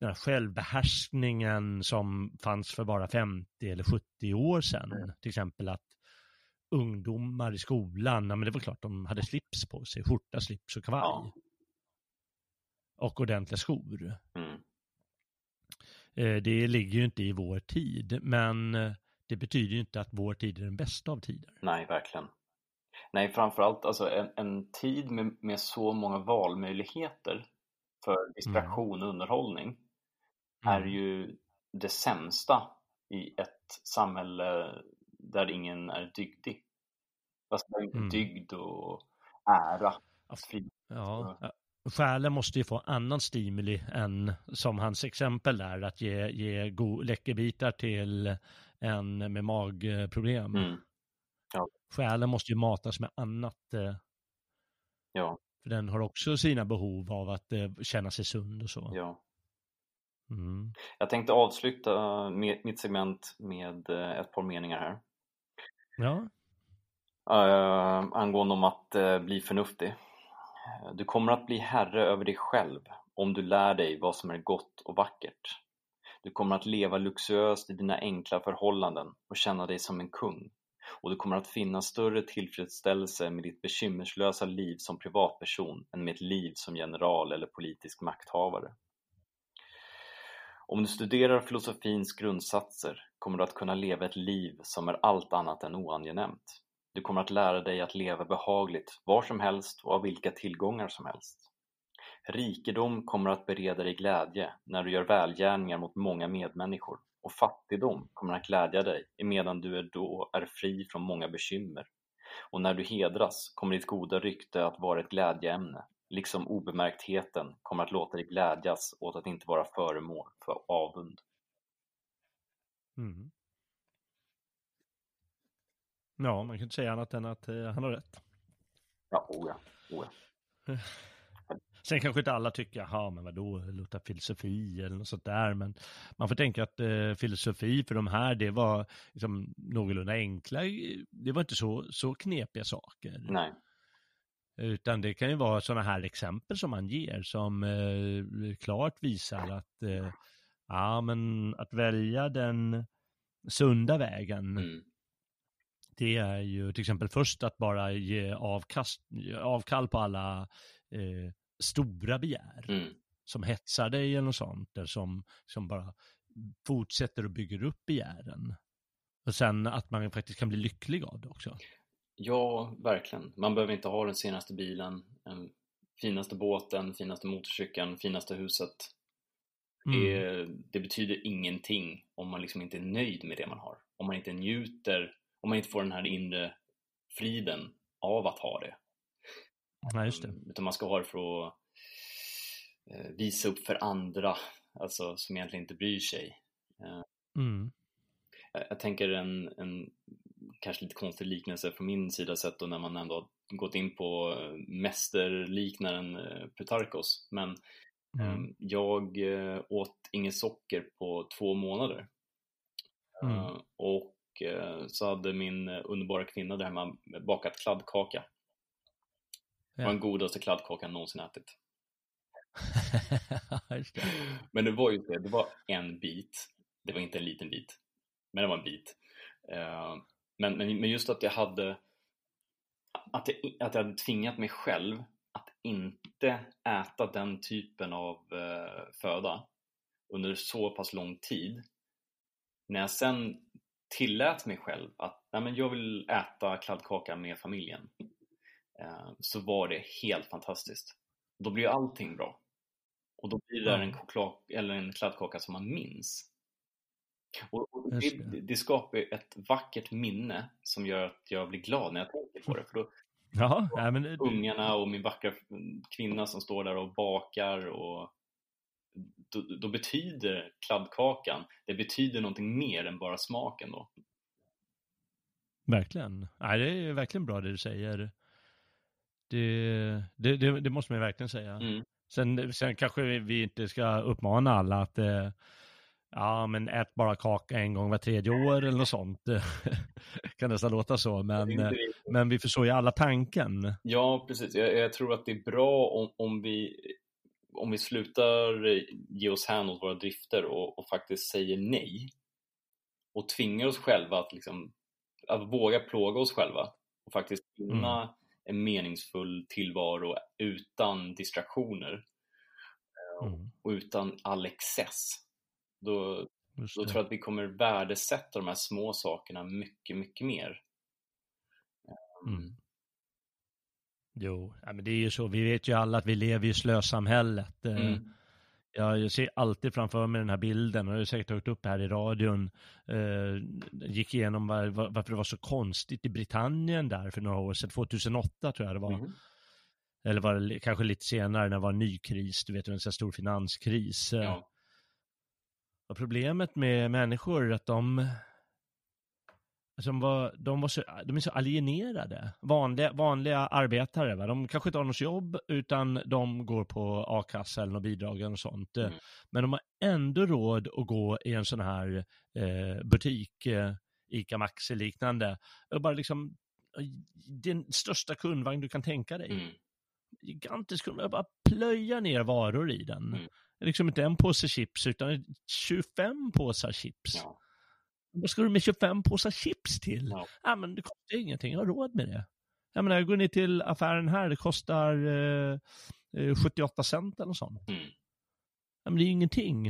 den här självbehärskningen som fanns för bara 50 eller 70 år sedan, mm. till exempel att ungdomar i skolan, ja, men det var klart de hade slips på sig, skjorta, slips och kavaj. Ja. Och ordentliga skor. Mm. Eh, det ligger ju inte i vår tid, men det betyder ju inte att vår tid är den bästa av tider. Nej, verkligen. Nej, framförallt alltså en, en tid med, med så många valmöjligheter för distraktion och underhållning mm. är ju det sämsta i ett samhälle där ingen är dygdig. Alltså inte mm. dygd och ära. Ja, själen måste ju få annan stimuli än som hans exempel där, att ge, ge läckerbitar till en med magproblem. Mm. Ja. Själen måste ju matas med annat. Eh, ja. För den har också sina behov av att eh, känna sig sund och så. Ja. Mm. Jag tänkte avsluta med, mitt segment med eh, ett par meningar här. Ja. Uh, angående om att uh, bli förnuftig. Du kommer att bli herre över dig själv om du lär dig vad som är gott och vackert. Du kommer att leva luxuöst i dina enkla förhållanden och känna dig som en kung. Och du kommer att finna större tillfredsställelse med ditt bekymmerslösa liv som privatperson än med ett liv som general eller politisk makthavare. Om du studerar filosofins grundsatser kommer du att kunna leva ett liv som är allt annat än oangenämt. Du kommer att lära dig att leva behagligt var som helst och av vilka tillgångar som helst. Rikedom kommer att bereda dig glädje när du gör välgärningar mot många medmänniskor och fattigdom kommer att glädja dig emedan du är då är fri från många bekymmer. Och när du hedras kommer ditt goda rykte att vara ett glädjeämne, liksom obemärktheten kommer att låta dig glädjas åt att inte vara föremål för avund. Mm. Ja, man kan inte säga annat än att eh, han har rätt. Ja, oh ja, oh ja. Sen kanske inte alla tycker, jaha, men vadå, låter filosofi eller något sånt där, men man får tänka att eh, filosofi för de här, det var liksom någorlunda enkla, det var inte så, så knepiga saker. Nej. Utan det kan ju vara sådana här exempel som man ger som eh, klart visar att, eh, ja men att välja den sunda vägen, Mm. det är ju till exempel först att bara ge avkast, avkall på alla eh, stora begär Mm. som hetsar dig eller något sånt, eller som, som bara fortsätter och bygger upp begären. Och sen att man faktiskt kan bli lycklig av det också. Ja, verkligen. Man behöver inte ha den senaste bilen, den finaste båten, finaste motorcykeln, finaste huset. Mm. Det, det betyder ingenting om man liksom inte är nöjd med det man har. Om man inte njuter, om man inte får den här inre friden av att ha det. Ja, just det. Mm, Utan man ska ha det för att eh, visa upp för andra, alltså som egentligen inte bryr sig. Mm. Jag, jag tänker en, en kanske lite konstig liknelse från min sida sett då när man ändå gått in på eh, mästerliknaren eh, Plutarkos. Men Mm. eh, jag eh, åt inget socker på två månader. Mm. Och så hade min underbara kvinna där hemma bakat kladdkaka. Det var den godaste kladdkakan någonsin ätit. Men det var ju det, det var en bit. Det var inte en liten bit, men det var en bit. Men, men, men just att jag hade att jag, att jag hade tvingat mig själv att inte äta den typen av eh, föda under så pass lång tid. När jag sen tillät mig själv att nej, men jag vill äta kladdkaka med familjen eh, så var det helt fantastiskt. Då blir allting bra. Och då blir det en, choklad, eller en kladdkaka som man minns. Och, och det, det. skapar ett vackert minne som gör att jag blir glad när jag tänker på det. För då, Ja, nej, men det- ungarna och min vackra kvinna som står där och bakar och då, då betyder kladdkakan, det betyder någonting mer än bara smaken då. verkligen. Nej, det är verkligen bra det du säger. Det, det, det, det måste man verkligen säga. Mm. Sen, sen kanske vi inte ska uppmana alla att eh, ja, men ät bara kaka en gång var tredje år eller något sånt. kan nästan låta så, men, eh, men vi förstår ju alla tanken. Ja, precis. Jag, jag tror att det är bra om, om, vi, om vi slutar ge oss hän åt våra drifter och, och faktiskt säger nej och tvingar oss själva att, liksom, att våga plåga oss själva och faktiskt finna en meningsfull tillvaro utan distraktioner Mm, och utan all excess. Då, då tror jag att vi kommer värdesätta de här små sakerna mycket, mycket mer. Mm. Jo, ja, men det är ju så. Vi vet ju alla att vi lever i slösamhället. Eh, Mm. Jag, ser alltid framför mig den här bilden och jag har säkert tagit upp här i radion. Eh, gick igenom var, var, varför det var så konstigt i Britannien där för några år sedan, 2008 tror jag det var. Mhm. Eller var det kanske lite senare när det var en ny kris, du vet en sån här stor finanskris. Eh, Ja. Och problemet med människor är att de, alltså de, var, de, var så, de är så alienerade. Vanliga, vanliga arbetare, va? de kanske inte har något jobb utan de går på a-kassa eller bidrag något sånt. Mm. Men de har ändå råd att gå i en sån här eh, butik, eh, ICA Maxi liknande, och bara liksom den största kundvagn du kan tänka dig. Mm. Gigantisk kundvagn, bara plöja ner varor i den. Mm. Liksom inte en påse chips utan 25 påsar chips. Ja. Vad ska du med 25 påsar chips till? Ja. Ja. men det kostar ingenting, jag har råd med det. Jag menar, jag går ner till affären här, det kostar eh, eh, 78 cent eller sånt. Mm. Ja, men det är ju ingenting.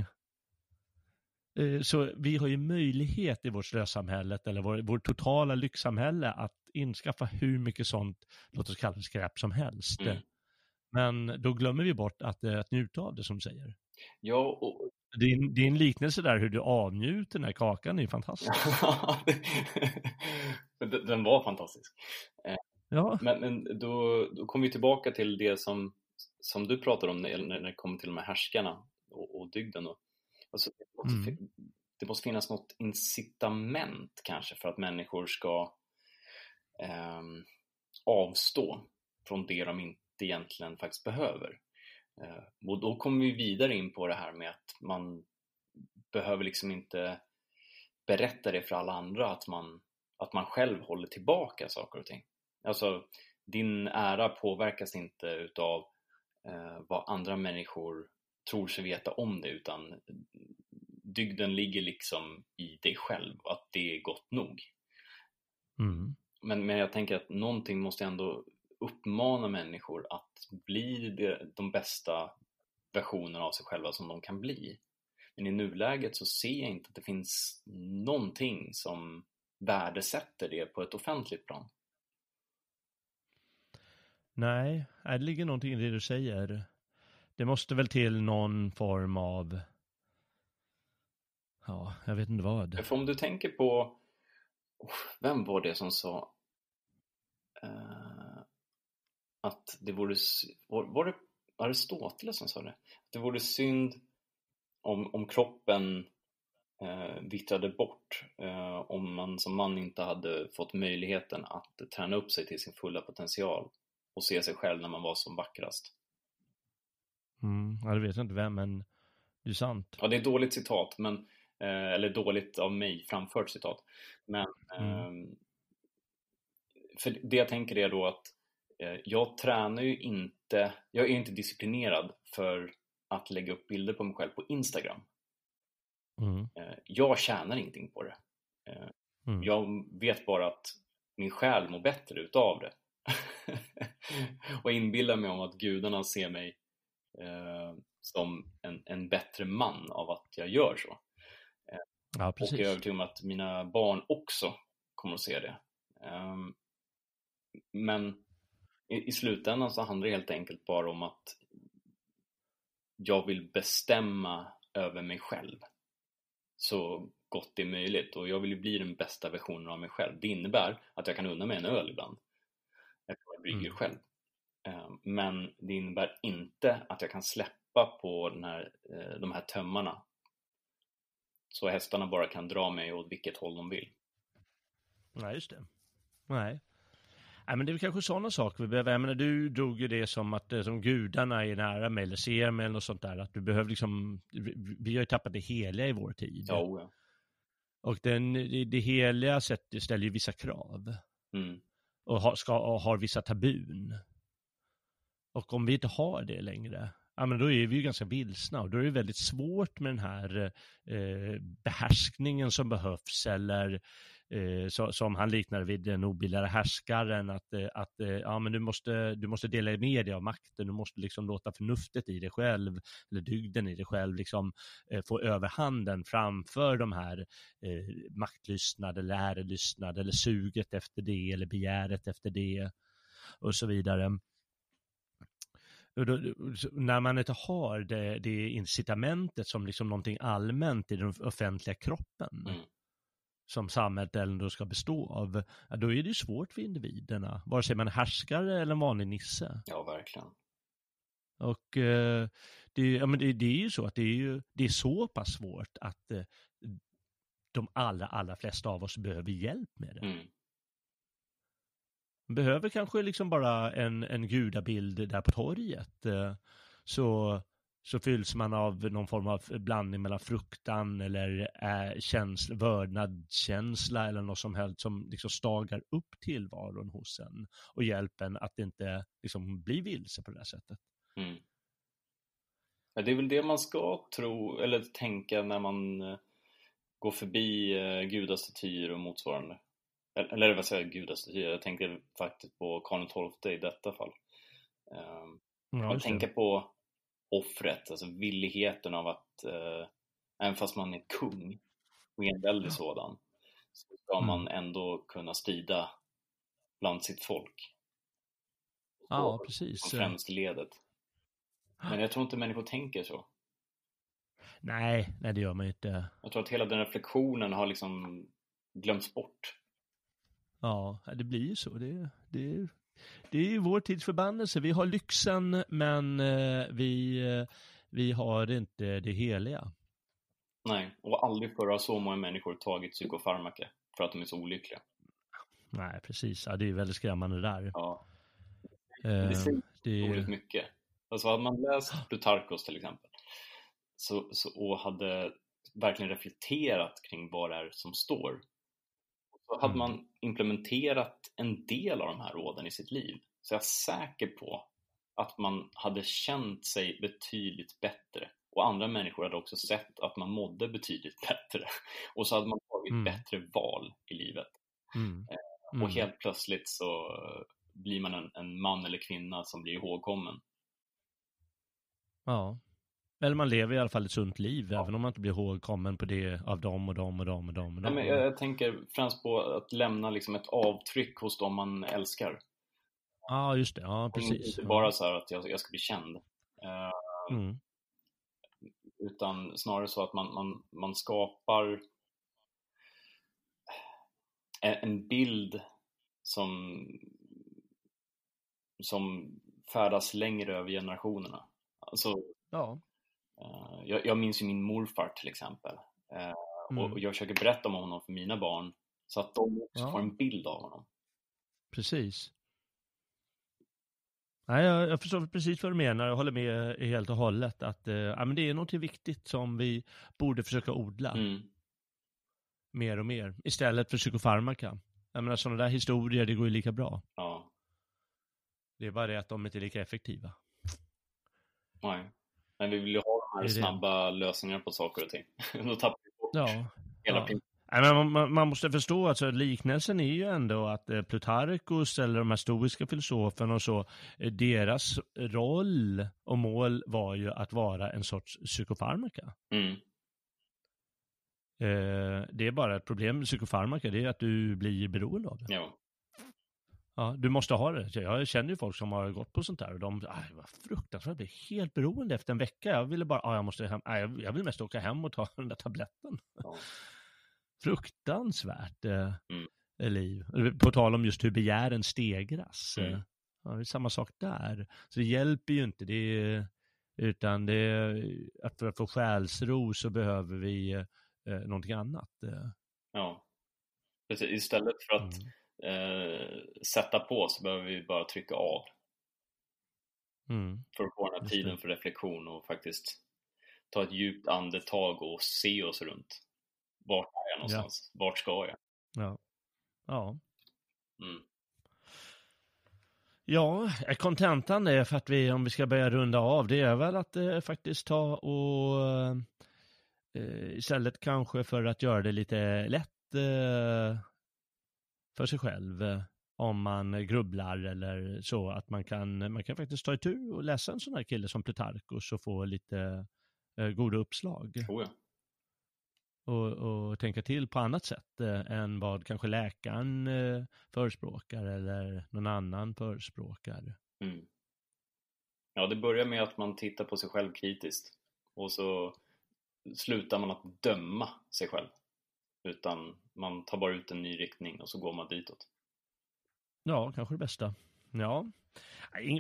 Eh, Så vi har ju möjlighet i vårt slösamhälle, eller vår, vår totala lyxsamhälle, att inskaffa hur mycket sånt, låt oss kalla det skräp som helst. Mm. Men då glömmer vi bort att, eh, att njuta av det som du säger. Ja, och din, din liknelse där hur du avnjuter den här kakan är ju fantastisk. den var fantastisk. Ja. Men, men då, då kommer vi tillbaka till det som, som du pratar om när, när det kommer till de här härskarna och, och dygden. Då. Alltså, det, måste, mm. det måste finnas något incitament kanske för att människor ska eh, avstå från det de inte egentligen faktiskt behöver. Eh, och då kommer vi vidare in på det här med att man behöver liksom inte berätta det för alla andra att man, att man själv håller tillbaka saker och ting. Alltså, din ära påverkas inte utav eh, vad andra människor tror sig veta om det utan dygden ligger liksom i dig själv, att det är gott nog. Mm. Men, men jag tänker att någonting måste ändå uppmana människor att bli de bästa versionerna av sig själva som de kan bli. Men i nuläget så ser jag inte att det finns någonting som värdesätter det på ett offentligt plan. Nej, det ligger någonting i det du säger. Det måste väl till någon form av, ja, jag vet inte vad. För om du tänker på, vem var det som sa uh, att det vore, var, var det Aristoteles som sa det? Att det vore synd om, om kroppen eh, vittrade bort eh, om man som man inte hade fått möjligheten att träna upp sig till sin fulla potential och se sig själv när man var som vackrast. Mm, ja, det vet jag inte vem, men det är sant. Ja, det är ett dåligt citat, men, eh, eller dåligt av mig framfört citat. Men mm. eh, för det jag tänker är då att jag tränar ju inte, jag är inte disciplinerad för att lägga upp bilder på mig själv på Instagram. Mm. Eh, jag tjänar ingenting på det. Eh, mm. Jag vet bara att min själ mår bättre utav det. och inbillar mig om att gudarna ser mig eh, som en, en bättre man av att jag gör så. Eh, ja, och jag är övertygad om att mina barn också kommer att se det. Eh, men i, i slutändan så handlar det helt enkelt bara om att jag vill bestämma över mig själv så gott det är möjligt och jag vill ju bli den bästa versionen av mig själv. Det innebär att jag kan unna mig en öl ibland eftersom jag brygger mm. själv. Ehm, men det innebär inte att jag kan släppa på den här, eh, de här tömmarna så hästarna bara kan dra mig åt vilket håll de vill. Nej, just det. Nej. Nej, men det är kanske sådana saker vi behöver. Jag menar, du drog ju det som att som gudarna är nära mig eller ser mig eller något sånt där. Att du behöver liksom, vi har ju tappat det heliga i vår tid. Ja, oh ja. Och den, det, heliga sätter, ställer ju vissa krav. Mm. Och, har, ska, och har vissa tabun. Och om vi inte har det längre, ja men då är vi ju ganska vilsna och då är det väldigt svårt med den här eh, behärskningen som behövs eller eh, så, som han liknar vid den obildade härskaren att, eh, att eh, ja men du måste, du måste dela med dig av makten, du måste liksom låta förnuftet i dig själv eller dygden i dig själv liksom eh, få överhanden framför de här eh, eller ärelystnad eller suget efter det eller begäret efter det och så vidare då, när man inte har det, det incitamentet som liksom någonting allmänt i den offentliga kroppen mm som samhället ändå ska bestå av, då är det ju svårt för individerna, vare sig man är härskare eller en vanlig nisse. Ja, verkligen. Och eh, det, ja, men det, det, är ju så att det är, ju, det är så pass svårt att eh, de allra, allra flesta av oss behöver hjälp med det. Mm behöver kanske liksom bara en, en gudabild där på torget. Eh, så, så fylls man av någon form av blandning mellan fruktan eller äh, känsla, vördnadskänsla eller något som helst som liksom stagar upp tillvaron hos en och hjälper en att inte liksom bli vilse på det här sättet. Mm. Ja, det är väl det man ska tro eller tänka när man eh, går förbi gudastatyer och motsvarande. Eller vad säger jag, gudastatyer? Jag tänker faktiskt på Karl XII i detta fall. Um, ja, man tänker på offret, alltså villigheten av att, uh, även fast man är kung och enväldig ja. sådan, så ska mm. man ändå kunna strida bland sitt folk. Ja, precis. Som främst ledet. Men jag tror inte människor tänker så. Nej, nej det gör man inte. Jag tror att hela den reflektionen har liksom glömts bort. Ja, det blir ju så. Det, det, det är ju vår tids förbannelse. Vi har lyxen, men eh, vi, eh, vi har inte det heliga. Nej, och aldrig förr har så många människor tagit psykofarmaka för att de är så olyckliga. Nej, precis. Ja, det är väldigt skrämmande där. Ja. Eh, Det säger det, otroligt mycket. Alltså hade man läst Plutarkos till exempel så, så, och hade verkligen reflekterat kring vad det är som står så hade Mm. man implementerat en del av de här råden i sitt liv så jag är säker på att man hade känt sig betydligt bättre och andra människor hade också sett att man mådde betydligt bättre och så hade man tagit Mm. bättre val i livet mm, och mm. helt plötsligt så blir man en, en man eller kvinna som blir ihågkommen. Ja. Eller man lever i alla fall ett sunt liv, även om man inte blir ihågkommen på det av dem och dem och dem och dem och Nej, dem. men jag, tänker främst på att lämna liksom ett avtryck hos dem man älskar. Ja, just det. Ja, precis. Inte Ja. bara så här att jag, jag ska bli känd. Eh, Mm. utan snarare så att man, man, man skapar en, en bild som, som färdas längre över generationerna. Alltså, Ja. Eh, jag, jag minns ju min morfar till exempel. Eh, Mm. och, jag försöker berätta om honom för mina barn så att de också Ja. får en bild av honom. Precis. Nej, jag, jag förstår precis vad du menar. Jag håller med helt och hållet. Att, eh, ja, men det är något viktigt som vi borde försöka odla Mm. mer och mer. Istället för psykofarmaka. Jag menar, sådana där historier, det går ju lika bra. Ja, Det är bara det att de inte är lika effektiva. nej. Men vi vill ju ha här snabba lösningarna på saker och ting. Då tappar vi bort Ja. hela ja. Nej, men man- man, måste förstå att så liknelsen är ju ändå att eh, Plutarkos eller de här stoiska filosoferna och så, eh, deras roll och mål var ju att vara en sorts psykofarmaka. Mm. Eh, det är bara ett problem med psykofarmaka, det är att du blir beroende av det. Ja. Ja, du måste ha det. Jag känner ju folk som har gått på sånt där och de, aj, vad fruktansvärt, jag blev helt beroende efter en vecka. Jag ville bara, jag måste hem, aj, jag vill mest åka hem och ta den där tabletten. Ja. Fruktansvärt eh, Mm. liv. På tal om just hur begären stegras. Mm. Eh, Ja, det är samma sak där. Så det hjälper ju inte. Det är, utan det är, att för att få själsro så behöver vi eh, någonting annat. Eh. ja. Precis. Istället för att Mm. Eh, sätta på så behöver vi bara trycka av Mm. för att få den här tiden för reflektion och faktiskt ta ett djupt andetag och se oss runt. Vart är jag någonstans? Vart ska jag? Ja. Ja. Mm. Ja, kontentan är för att vi, om vi ska börja runda av, det är väl att eh, faktiskt ta och eh, istället kanske för att göra det lite lätt eh, för sig själv, eh, om man grubblar eller så, att man kan, man kan faktiskt ta itu och läsa en sån här kille som Plutarkos och få lite eh, goda uppslag Oh, ja. och, och tänka till på annat sätt eh, än vad kanske läkaren eh, förespråkar eller någon annan förespråkar. Mm. Ja, det börjar med att man tittar på sig själv kritiskt och så slutar man att döma sig själv. Utan man tar bara ut en ny riktning och så går man ditåt. Ja, kanske det bästa. Ja.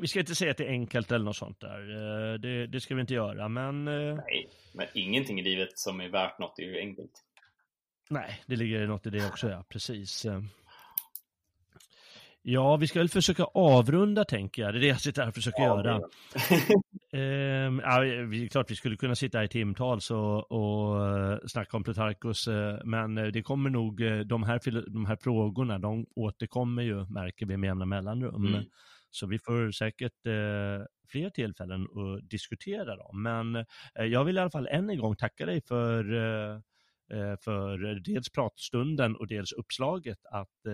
Vi ska inte säga att det är enkelt eller något sånt där. Eh, Det, det ska vi inte göra, men eh, Nej, men ingenting i livet som är värt något är ju enkelt. nej, det ligger något i det också, ja, precis. Ja, vi ska väl försöka avrunda, tänker jag. Det är det jag sitter här och försöker göra. Ehm, ja, vi, klart vi skulle kunna sitta här i timtals och, och eh, snacka om Plutarkos, eh, men eh, det kommer nog, de här, de här frågorna, de återkommer ju, märker vi med jämna mellanrum. Mm. Så vi får säkert eh, fler tillfällen att diskutera dem. Men eh, jag vill i alla fall än en gång tacka dig för, eh, för dels pratstunden och dels uppslaget att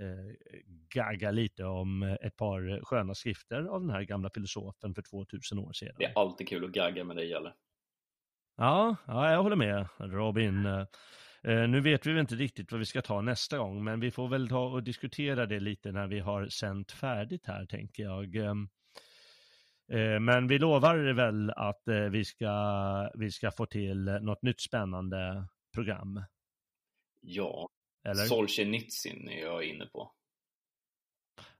eh, eh, gagga lite om ett par sköna skrifter av den här gamla filosofen för 2000 år sedan. Det är alltid kul att gagga med dig, Jalle. Ja, ja, jag håller med Robin. Eh, eh, nu vet vi väl inte riktigt vad vi ska ta nästa gång, men vi får väl ta och diskutera det lite när vi har sänt färdigt här, tänker jag. Eh, men vi lovar väl att eh, vi, ska, vi ska få till något nytt spännande program. Ja, Eller? Solzhenitsyn är jag inne på.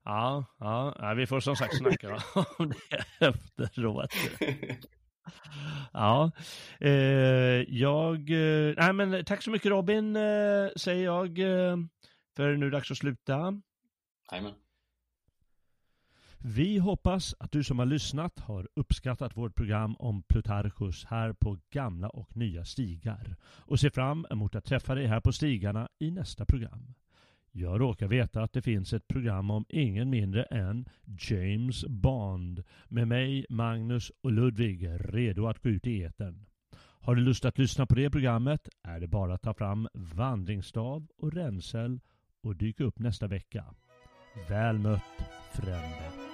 Ja, ja, vi får som sagt snacka om det efteråt. Ja, eh, jag, eh, nej men tack så mycket Robin, eh, säger jag, eh, för nu är det dags att sluta. Amen. Vi hoppas att du som har lyssnat har uppskattat vårt program om Plutarchus här på gamla och nya stigar och ser fram emot att träffa dig här på stigarna i nästa program. Jag råkar veta att det finns ett program om ingen mindre än James Bond med mig, Magnus och Ludvig redo att gå ut i eten. Har du lust att lyssna på det programmet är det bara att ta fram vandringsstav och ränsel och dyka upp nästa vecka. Väl mött, frände.